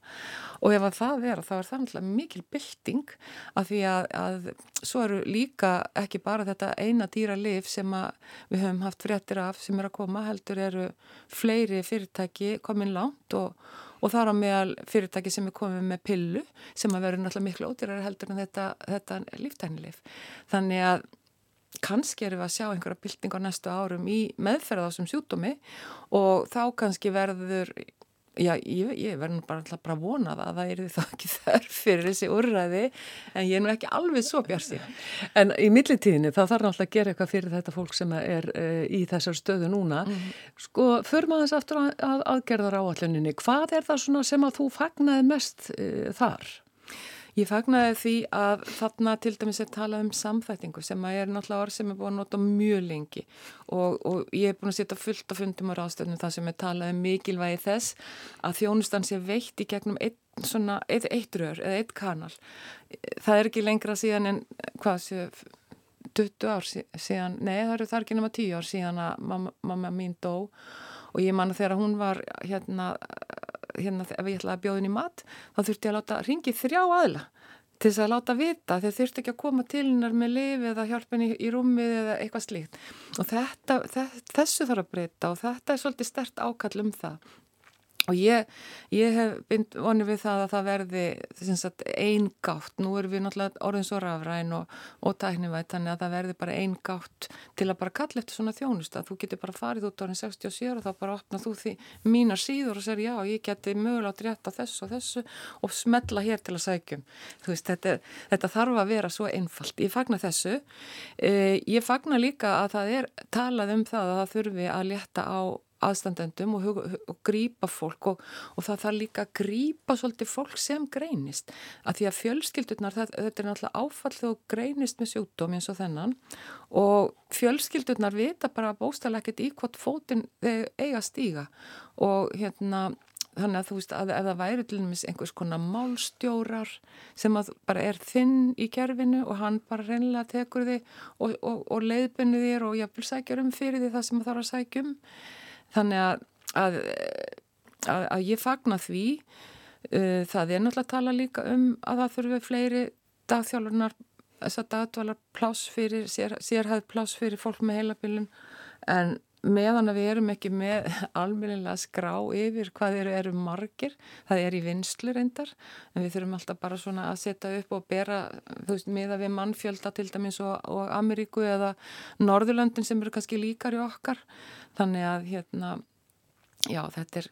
og ef að það vera þá er það náttúrulega mikil bylting af því að, að svo eru líka ekki bara þetta eina dýra liv sem við höfum haft fréttir af sem er að koma heldur eru fleiri fyrirtæki komin langt og og þar á meðal fyrirtæki sem er komið með pillu sem að vera náttúrulega miklu ódýrar heldur en þetta, þetta líftænilif. Þannig að kannski erum við að sjá einhverja bylting á næstu árum í meðferða á þessum sjúkdómi og þá kannski verður Já, ég, ég verður bara alltaf bara vonað að það er það ekki [laughs] þörf fyrir þessi úrræði en ég er nú ekki alveg svo björnstíð. En í millitíðinni þá þarf náttúrulega að gera eitthvað fyrir þetta fólk sem er uh, í þessar stöðu núna. Mm -hmm. Sko, för maður þess aftur að aðgerðar áalluninni, hvað er það sem að þú fagnaði mest uh, þar? Ég fagnaði því að þarna til dæmis er talað um samþættingu sem að er náttúrulega orð sem er búin að nota mjög lengi og, og ég er búin að setja fullt af fundum á ráðstöfnum þar sem er talað um mikilvægi þess að þjónustan sé veitt í gegnum eitt, svona, eitt, eitt rör eða eitt kanal. Það er ekki lengra síðan en hvað séu 20 ár síðan, nei það eru þar ekki nema 10 ár síðan að mamma, mamma mín dó og ég manna þegar hún var hérna hérna ef ég ætlaði að bjóða henni mat þá þurfti ég að láta ringi þrjá aðla til þess að láta vita þeir þurfti ekki að koma til hennar með lifi eða hjálpa henni í rúmið eða eitthvað slíkt. Og þetta, þessu þarf að breyta og þetta er svolítið stert ákall um það Og ég, ég hef vonið við það að það verði sagt, ein gátt, nú erum við náttúrulega orðin svo rafræn og, og tæknivægt, þannig að það verði bara ein gátt til að bara kalla eftir svona þjónust að þú getur bara farið út orðin 67 og þá bara opna þú því mínar síður og segir já, ég geti mögulega rétt á þessu og þessu og smetla hér til að sækjum. Þú veist, þetta, þetta þarf að vera svo einfalt. Ég fagnar þessu. Eh, ég fagnar líka að það er talað um það að það þurfi að létta á aðstandendum og, og, grýpa fólk og, og það þarf líka að grýpa svolítið fólk sem greinist. Að því að fjölskyldurnar, það, þetta er náttúrulega áfall þegar greinist með sjúkdóm eins og þennan og fjölskyldurnar vita bara bóstalega ekkert í hvort fótinn eiga stíga. Og hérna þannig að þú veist að ef það væri til dæmis einhvers konar málstjórar sem bara er þinn í kerfinu og hann bara reynilega tekur því og, og, og leiðbynni þér og jáfnvel sækjar um fyrir því það sem það þarf að sækjum þannig að, að, að, að ég fagna því. Uh, það er náttúrulega að tala líka um að það þurfi fleiri dagþjálfurnar þess að dagdvalar pláss fyrir sér, sérhæð pláss fyrir fólk með heilabilun. En meðan að við erum ekki með [laughs] almennilega skrá yfir hvað eru, eru margir, það er í vinslu reyndar, en við þurfum alltaf bara svona að setja upp og bera þú veist, meða við mannfjölda til dæmis og, og Ameríku eða Norðurlöndin sem eru kannski líkar í okkar. Þannig að hérna já, þetta er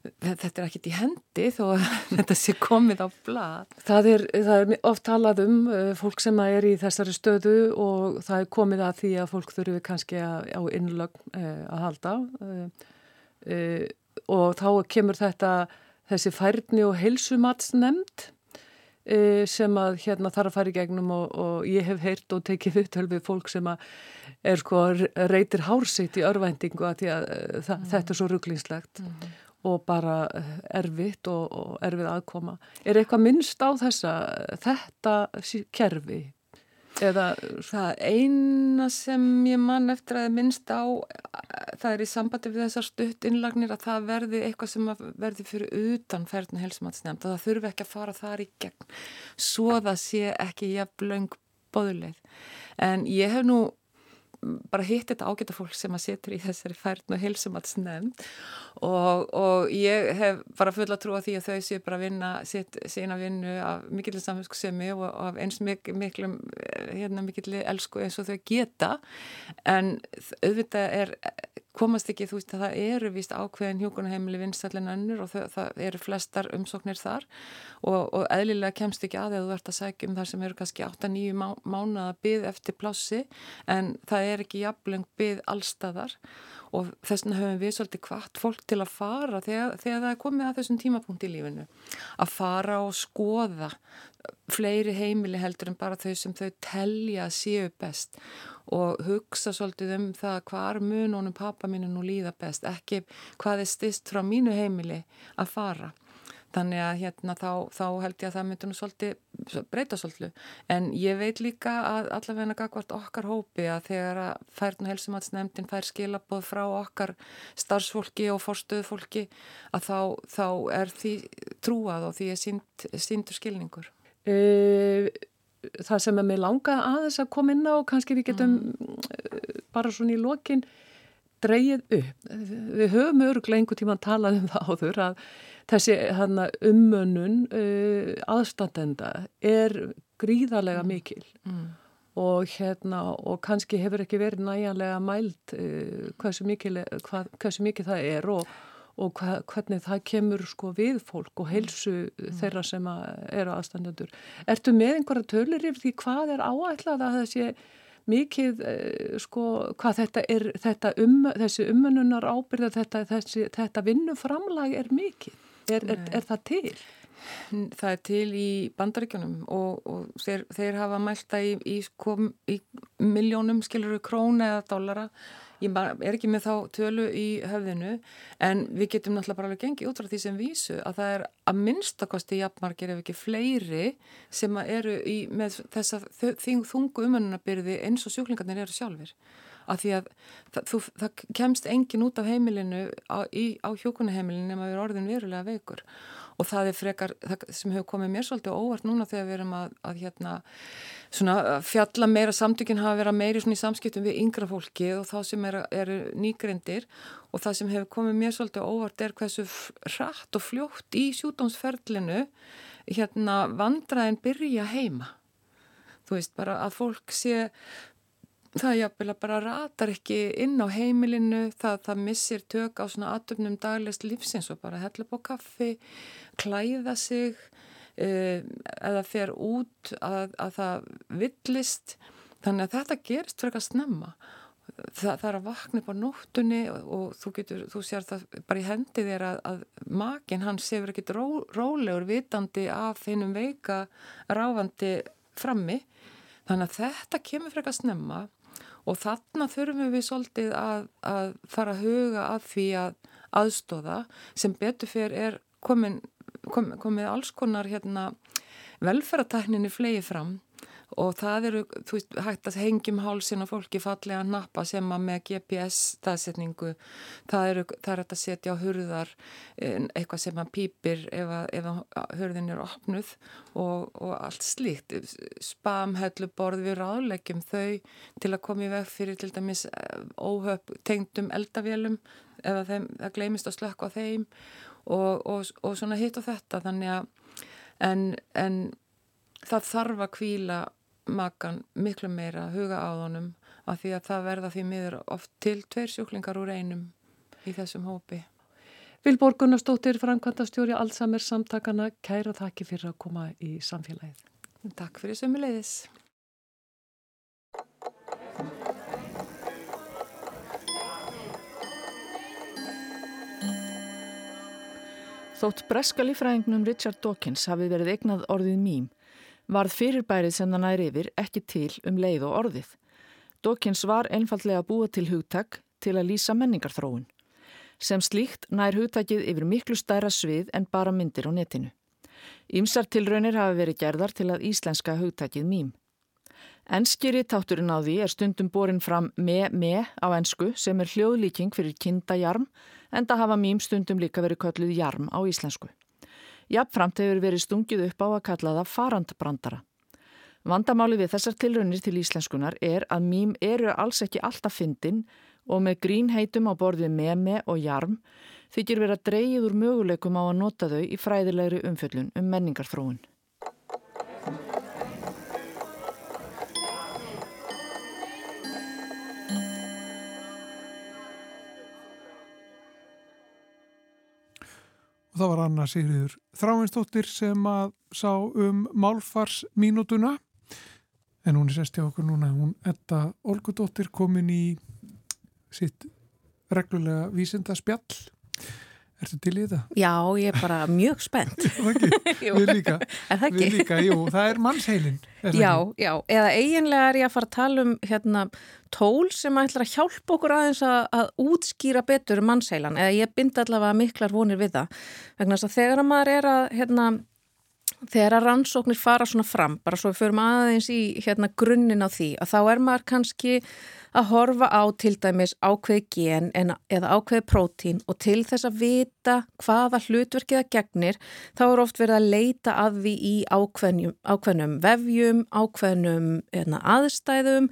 þetta er ekkit í hendi þó að [laughs] þetta sé komið á blad. Það er, það er oft talað um uh, fólk sem er í þessari stöðu og það er komið að því að fólk þurfi kannski að, á innlögn uh, að halda uh, og þá kemur þetta þessi færni og heilsumatsnemnd sem að hérna þarf að fara í gegnum og, og ég hef heyrt og tekið upptöl við fólk sem að er sko reytir hársitt í örvæntingu að, að mm. þetta er svo rugglingslegt mm og bara eh, erfitt og, og erfið aðkoma. Er eitthvað minnst á þessa, þetta kerfi? Eða það eina sem ég mann eftir að minnst á, það er í sambandi við þessar stutt innlagnir að það verði eitthvað sem verði fyrir utan ferðinu helsumatsnefnd og það þurfi ekki að fara þar í gegn svo það sé ekki jafn laung bóðuleið. En ég hef nú bara hitt þetta ágæta fólk sem að setur í þessari færðn og heilsumatsnefnd og, og ég hef bara fulla trú að því að þau séu bara að vinna sína vinnu af mikilvæg samfélskusemi og af eins mik miklum hérna mikilvæg elsku eins og þau geta. En auðvitað er komast ekki, þú veist að það eru vist ákveðin hjókunarheimili vinsallin önnur og það, það eru flestar umsóknir þar. Og, og eðlilega kemst ekki að eða þú ert að segja um þar sem eru kannski 8-9 má, mánuða byð eftir plássi en það er ekki jafnleng byð allstaðar og þess vegna höfum við svolítið hvart fólk til að fara þegar, þegar það er komið að þessum tímapunkt í lífinu. Að fara og skoða fleiri heimili heldur en bara þau sem þau telja að séu best. Og hugsa svolítið um það hvað mununum pappa mínu nú líða best. Ekki hvað er stist frá mínu heimili að fara Þannig að hérna þá, þá held ég að það myndi nú svolítið breyta svolítið en ég veit líka að allavegna gagvart okkar hópi að þegar að færðn og helsumatsnefndin fær skilaboð frá okkar starfsfólki og forstöðfólki að þá, þá er því trúað og því er sínd, síndur skilningur. Uh, það sem er með langa aðeins að koma inn á, kannski við getum mm. bara svona í lokin dreyið upp. Við höfum öruglega einhver tíma að tala um það áður að þessi hana, ummönnun uh, aðstandenda er gríðarlega mm. mikil mm. og, hérna, og kannski hefur ekki verið næjanlega mælt uh, hversu, mikil, hvað, hversu mikið það er og, og hva, hvernig það kemur sko, við fólk og heilsu mm. þeirra sem eru aðstandendur. Ertu með einhverja tölur yfir því hvað er áætlað að þessi mikið uh, sko hvað þetta er þetta um, þessi umönnunar ábyrða þetta, þetta vinnuframlag er mikið Er, er, er það til? Það er til í bandaríkjunum og, og þeir, þeir hafa mælta í, í, í miljónum skiluru krónu eða dollara ég er ekki með þá tölu í höfðinu en við getum náttúrulega bara alveg gengið út frá því sem vísu að það er að minnstakosti jafnmargir ef ekki fleiri sem eru í, með þessa þungu umönnunabyrði eins og sjúklingarnir eru sjálfur að því að það, þú, það kemst engin út af heimilinu á, á hjókunaheimilinu nema við erum orðin verulega veikur og það er frekar, það sem hefur komið mér svolítið óvart núna þegar við erum að, að hérna, svona, fjalla meira samtökinn hafa verið meiri í samskiptum við yngra fólki og þá sem eru er nýgrindir og það sem hefur komið mér svolítið óvart er hversu hratt og fljótt í sjúdómsferlinu hérna vandraðin byrja heima. Þú veist bara að fólk sé það jáfnvel að bara ratar ekki inn á heimilinu, það, það missir tök á svona atöfnum daglegst lífsins og bara hella på kaffi, klæða sig eh, eða fer út að, að það villist. Þannig að þetta gerist fyrir að snemma. Það, það er að vakna upp á nóttunni og, og þú getur, þú sér það bara í hendi þér að, að makin hann séur ekkit ró, rólegur vitandi af hennum veika ráfandi frammi. Þannig að þetta kemur fyrir að snemma og þarna þurfum við svolítið að, að fara að huga að því að, aðstóða sem betur fyrir er komin, kom, komið alls konar hérna, velferðartækninni flegi fram og það eru, þú veist, hægt að hengjum hálsin og fólki fallega að nappa sem að með GPS staðsetningu það eru, það er að setja á hurðar eitthvað sem að pýpir ef ef hurðin er opnuð og, og allt slíkt. Spamhellu borð við ráðlegjum þau til að koma í veg fyrir til dæmis eh, óhöpp tengdum eldavélum ef þeim, það gleimist að slökka á þeim og, og, og svona hitt og þetta þannig að en, en það þarf að kvíla makan miklu meira huga á honum af því að það verða því miður oft til tveir sjúklingar úr einum í þessum hópi. Vilborg Gunnarsdóttir, Frankvandastjóri Alzheimer samtakana, kæra þakki fyrir að koma í samfélagið. Takk fyrir sömuleiðis. Þótt breska lífræðingnum Richard Dawkins hafi verið eignað orðið mým varð fyrirbærið sem það næri yfir ekki til um leið og orðið. Dawkins var einfallega búið til hugtak til að lýsa menningarþróun. Sem slíkt nær hugtakið yfir miklu stærra svið en bara myndir á netinu. Ímsar tilraunir hafi verið gerðar til að íslenska hugtakið mým. Enskiri táturinn á því er stundum borin fram me-me á ensku sem er hljóðlíking fyrir kindajarm en það hafa mým stundum líka verið kölluð jarm á íslensku. Jafnframt hefur verið stungið upp á að kalla það farandbrandara. Vandamáli við þessar tilraunir til íslenskunar er að mým eru alls ekki alltaf fyndin og með grínheitum á borðið meme og jarm þykir verið að dreyið úr möguleikum á að nota þau í fræðilegri umfjöllun um menningarþróun. Það var Anna Sigriður Þráinsdóttir sem að sá um málfarsmínutuna en hún er sérst hjá okkur núna. Hún Edda Olgudóttir komin í sitt reglulega vísindaspjall Ertu til í þetta? Já, ég er bara mjög spennt. [laughs] [laughs] Við líka. Er það ekki? Við líka, jú. Það er mannsheilin. Er já, ekki? já. Eða eiginlega er ég að fara að tala um hérna, tól sem ætlar að hjálpa okkur aðeins að, að útskýra betur mannsheilan. Eða ég bind allavega miklar vonir við það. Vegna þess að þegar maður er að, hérna, þegar að rannsóknir fara svona fram, bara svo við förum aðeins í hérna, grunninn á því, að þá er maður kannski að horfa á til dæmis ákveði gen eða ákveði prótín og til þess að vita hvaða hlutverkið að gegnir þá er oft verið að leita að því í ákveðnum, ákveðnum vefjum, ákveðnum eða, hérna, aðstæðum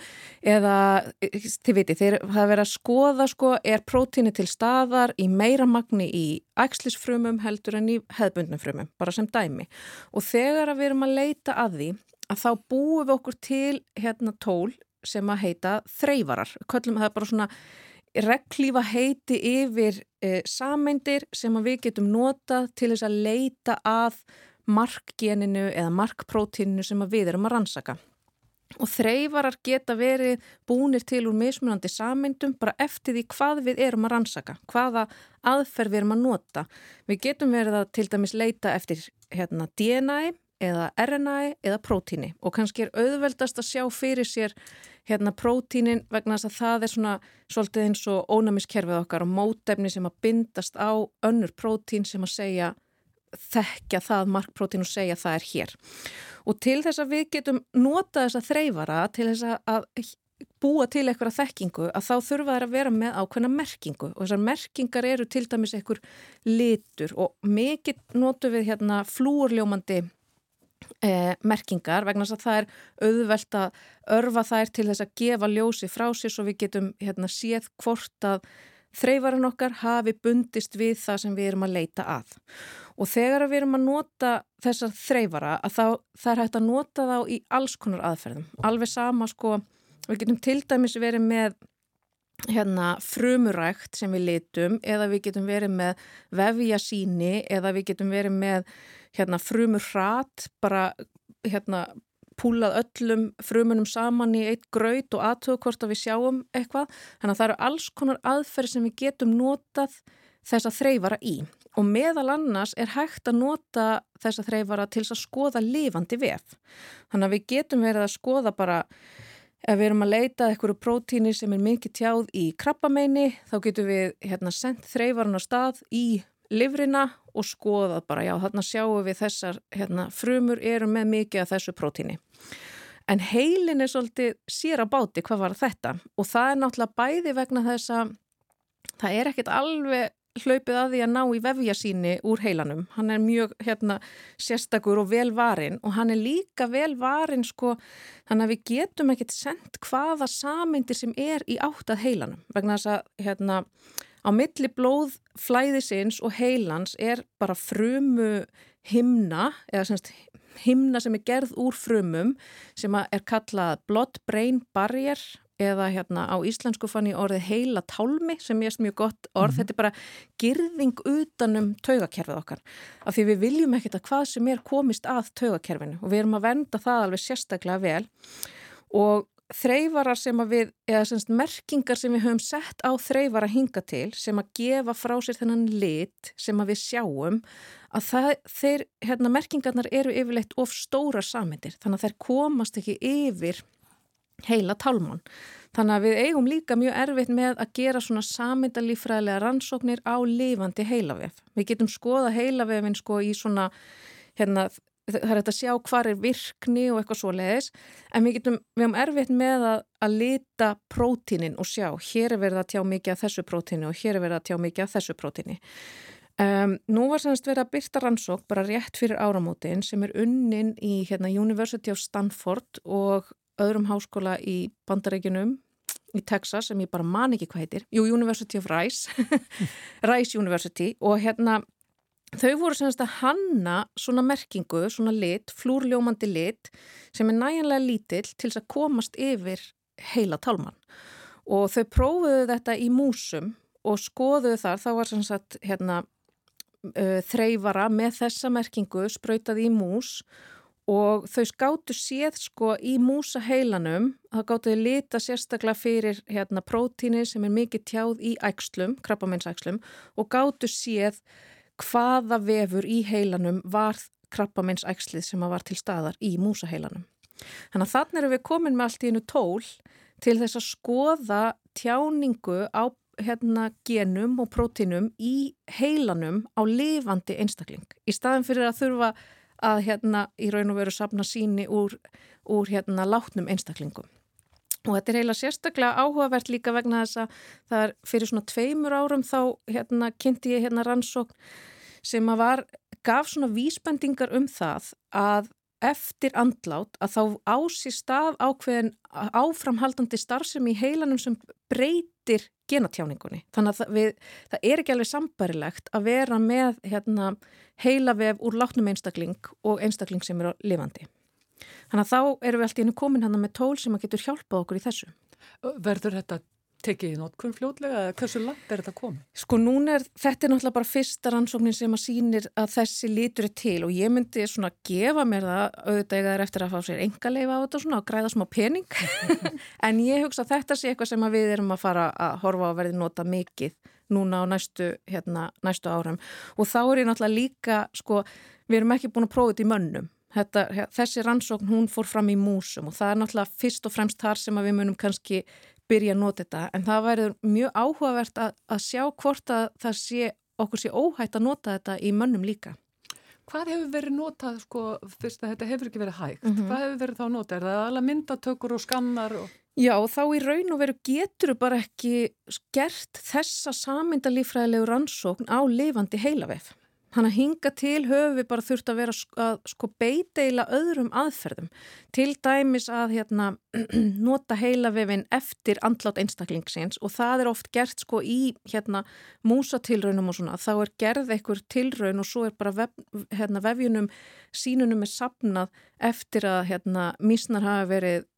eða þið viti þeir hafa verið að skoða sko er prótíni til staðar í meira magni í ækslisfrumum heldur en í hefðbundnum frumum, bara sem dæmi. og þegar að við erum að leita að því að þá búum við okkur til hérna tól sem að heita þreyvarar. Köllum það bara svona reglífa heiti yfir e, sameindir sem við getum notað til þess að leita að markgeninu eða markprótíninu sem við erum að rannsaka. Og þreyvarar geta verið búnir til úr mismunandi sameindum bara eftir því hvað við erum að rannsaka, hvaða aðferð við erum að nota. Við getum verið að til dæmis leita eftir hérna, DNA eða RNA eða prótíni og kannski er auðveldast að sjá fyrir sér hérna prótínin vegna þess að það er svona svolítið eins og ónæmiskerfið okkar og mótefni sem að bindast á önnur prótín sem að segja þekkja það markprótín og segja það er hér. Og til þess að við getum nota þessa þreyfara til þess að búa til eitthvað þekkingu að þá þurfa þær að vera með ákveðna merkingu. Og þessar merkingar eru til dæmis einhver litur og mikið notu við hérna flúurljómandi eh, merkingar vegna þess að það er auðvelt að örfa þær til þess að gefa ljósi frá sér svo við getum hérna, séð hvort að þreyfarinn okkar hafi bundist við það sem við erum að leita að. Og þegar við erum að nota þessar þreyfara að þá það er hægt að nota þá í alls konar aðferðum. Alveg sama sko, við getum til dæmis verið með hérna frumurækt sem við litum eða við getum verið með vefjasíni eða við getum verið með hérna frumur hrat bara hérna púlað öllum frumunum saman í eitt graut og aðtöðu hvort að við sjáum eitthvað. Þannig að það eru alls konar aðferð sem við getum notað þess að þreyfara í og meðal annars er hægt að nota þess að þreyfara til að skoða lifandi vef. Þannig að við getum verið að skoða bara Ef við erum að leita eitthvað prótíni sem er mikið tjáð í krabbameini þá getum við hérna, sendt þreyfarinn á stað í livrina og skoðað bara, já þarna sjáum við þessar hérna, frumur eru með mikið af þessu prótíni. En heilin er svolítið sér á báti hvað var þetta og það er náttúrulega bæði vegna þess að það er ekkert alveg hlaupið að því að ná í vefja síni úr heilanum. Hann er mjög hérna, sérstakur og vel varin og hann er líka vel varin sko þannig að við getum ekkert sendt hvaða samindir sem er í áttað heilanum vegna þess að hérna á milli blóðflæðisins og heilans er bara frumu himna eða semst himna sem er gerð úr frumum sem er kallað blood brain barrier eða hérna á íslensku fann ég orðið heila tálmi sem ég erst mjög gott orð. Mm -hmm. Þetta er bara girðing utanum taugakerfið okkar. Af því við viljum ekkert að hvað sem er komist að taugakerfinu og við erum að venda það alveg sérstaklega vel og þreyfarar sem að við, eða semst merkingar sem við höfum sett á þreyfara hinga til sem að gefa frá sér þennan lit sem að við sjáum að það, þeir, hérna merkingarnar eru yfirleitt of stóra samindir þannig að þær komast ekki yfir heila tálmann. Þannig að við eigum líka mjög erfitt með að gera svona samindalífræðilega rannsóknir á lifandi heilavef. Við getum skoða heilavefin sko í svona, hérna, það er þetta að sjá hvar er virkni og eitthvað svo leiðis, en við getum, við hefum erfitt með að, að lita prótínin og sjá, hér er verið að tjá mikið af þessu prótíni og hér er verið að tjá mikið af þessu prótíni. Um, nú var semst verið að byrta rannsók bara rétt fyrir áramótin sem er unnin í hérna, University of Stanford og öðrum háskóla í bandarækjunum í Texas sem ég bara man ekki hvað heitir Jú, University of Rice [laughs] Rice University og hérna þau voru semst að hanna svona merkingu, svona lit, flúrljómandi lit sem er næjanlega lítill til þess að komast yfir heila talman og þau prófuðu þetta í músum og skoðuðu þar, þá var semst hérna uh, þreyfara með þessa merkingu spröytað í mús og þau skáttu séð sko í músaheilanum, þá gáttu þau lita sérstaklega fyrir hérna prótíni sem er mikið tjáð í ægslum, krabbameinsægslum og gáttu séð hvaða vefur í heilanum var krabbameinsægslið sem var til staðar í músaheilanum. Þannig að þannig erum við komin með allt í einu tól til þess að skoða tjáningu á hérna genum og prótínum í heilanum á lifandi einstakling. Í staðin fyrir að þurfa að hérna í raun og veru sapna síni úr, úr hérna látnum einstaklingum. Og þetta er eiginlega sérstaklega áhugavert líka vegna þess að það er fyrir svona tveimur árum þá hérna kynnti ég hérna rannsókn sem að var, gaf svona vísbendingar um það að eftir andlát að þá ási stað ákveðin áframhaldandi starfsem í heilanum sem breytir genatjáningunni. Þannig að við, það er ekki alveg sambarilegt að vera með hérna, heilavef úr látnum einstakling og einstakling sem eru lifandi. Þannig að þá erum við alltaf inn í komin hann með tól sem að getur hjálpað okkur í þessu. Verður þetta tekið í notkun fljótlega eða hversu langt er þetta komið? Sko núna er þetta er náttúrulega bara fyrsta rannsóknin sem að sínir að þessi lítur er til og ég myndi svona gefa mér það auðvitað eða eftir að fá sér enga leifa á þetta og svona og græða smá pening [laughs] en ég hugsa að þetta sé eitthvað sem við erum að fara að horfa að verði nota mikið núna á næstu, hérna, næstu árum og þá er ég náttúrulega líka sko við erum ekki búin að prófa þetta í mönnum Þetta, þessi rannsókn hún fór fram í músum og það er náttúrulega fyrst og fremst þar sem við munum kannski byrja að nota þetta en það væri mjög áhugavert að, að sjá hvort að það sé okkur sé óhægt að nota þetta í mönnum líka. Hvað hefur verið notað sko fyrst að þetta hefur ekki verið hægt? Mm -hmm. Hvað hefur verið þá notað? Er það alveg myndatökur og skannar? Og... Já, þá í raun og veru getur bara ekki gert þessa samindalífræðilegu rannsókn á lifandi heilavef. Þannig að hinga til höfu við bara þurft að vera að sko beiteila öðrum aðferðum. Til dæmis að hérna, [clears throat] nota heilavefin eftir andlátt einstaklingsins og það er oft gert sko í hérna, músatilraunum og svona. Þá er gerð einhver tilraun og svo er bara vef, hérna, vefjunum sínunum er sapnað eftir að hérna, mísnar hafa verið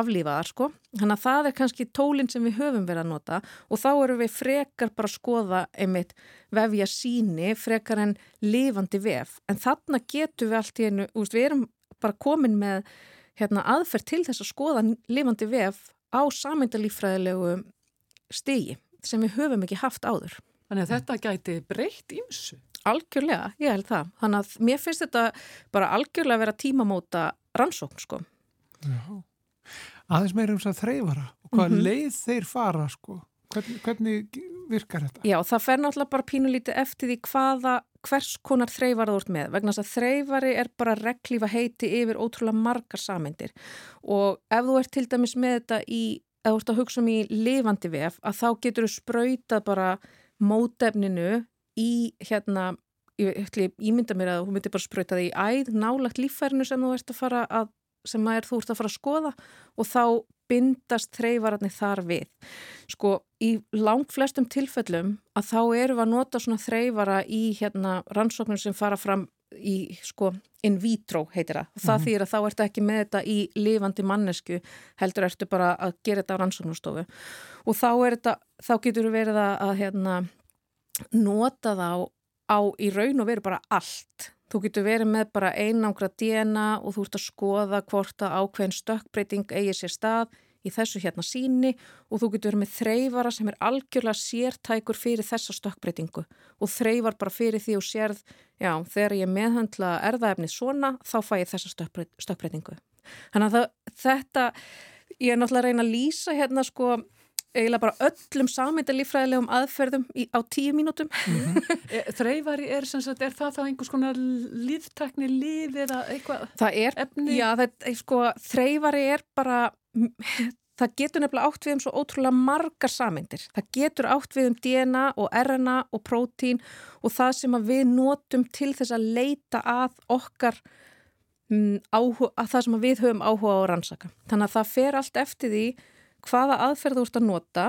aflífaðar sko. Þannig að það er kannski tólinn sem við höfum verið að nota og þá eru við frekar bara að skoða einmitt vefja síni frekar en lifandi vef. En þarna getur við allt í einu, úst, við erum bara komin með hérna, aðferð til þess að skoða lifandi vef á samindalífræðilegu stigi sem við höfum ekki haft áður. Þannig að þetta gæti breytt ímsu? Algjörlega, ég held það. Þannig að mér finnst þetta bara algjörlega að vera tímamóta rannsókn sko. Já. Aðeins meira um þess að þreyfara og hvað mm -hmm. leið þeir fara sko? Hvernig, hvernig virkar þetta? Já, það fer náttúrulega bara pínulítið eftir því hvaða, hvers konar þreyfara þú ert með. Vegna þess að þreyfari er bara reglífa heiti yfir ótrúlega margar samindir og ef þú ert til dæmis með þetta í, ef þú ert að hugsa um í lifandi vef, að þá getur þú spröytað bara mótefninu í hérna, ég, ég mynda mér að þú myndir bara spröytað í æð, nálagt lífærinu sem þú ert að fara að sem er þú ert að fara að skoða og þá bindast þreyfararnir þar við. Sko í langt flestum tilfellum að þá eru við að nota svona þreyfara í hérna rannsóknum sem fara fram í sko in vitro heitir það. Það mm -hmm. þýr að þá ertu ekki með þetta í lifandi mannesku heldur ertu bara að gera þetta á rannsóknarstofu og þá þetta, þá getur við verið að, að hérna nota þá á í raun og veru bara allt Þú getur verið með bara einangra DNA og þú ert að skoða hvort að ákveðin stökkbreyting eigi sér stað í þessu hérna síni og þú getur verið með þreyfara sem er algjörlega sértækur fyrir þessa stökkbreytingu og þreyfar bara fyrir því og sérð, já, þegar ég meðhandla erðaefni svona, þá fæ ég þessa stökkbreytingu. Þannig að það, þetta, ég er náttúrulega að reyna að lýsa hérna sko eiginlega bara öllum sameindalífræðilegum aðferðum í, á tíu mínútum mm -hmm. Þreyfari er, sagt, er það þá einhvers konar líftekni líf eða eitthvað er, efni? Já, það er, sko, þreyfari er bara það getur nefnilega átt við um svo ótrúlega margar sameindir. Það getur átt við um DNA og RNA og prótín og það sem við notum til þess að leita að okkar um, áhuga, að það sem við höfum áhuga á að rannsaka. Þannig að það fer allt eftir því hvaða aðferð þú ert að nota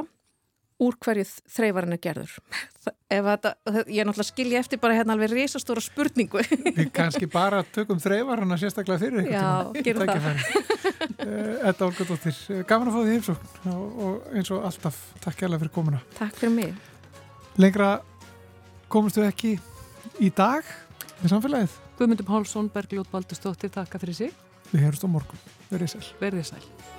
úr hverju þreyfarinn er gerður? [laughs] Þetta, ég er náttúrulega skilji eftir bara hérna alveg risastóra spurningu. Við kannski bara tökum þreyfarinn að sérstaklega fyrir Já, gerum það. Þetta Olgadóttir, gafan að fá því heimsókn og, og eins og alltaf, takk hjálpa fyrir komuna. Takk fyrir mig. Lengra komumstu ekki í dag með samfélagið? Guðmundur Pálsson, Bergljótt Baldurstóttir, takka fyrir sig. Við heyrumst á morgun, verðið sæl. Verðið sæl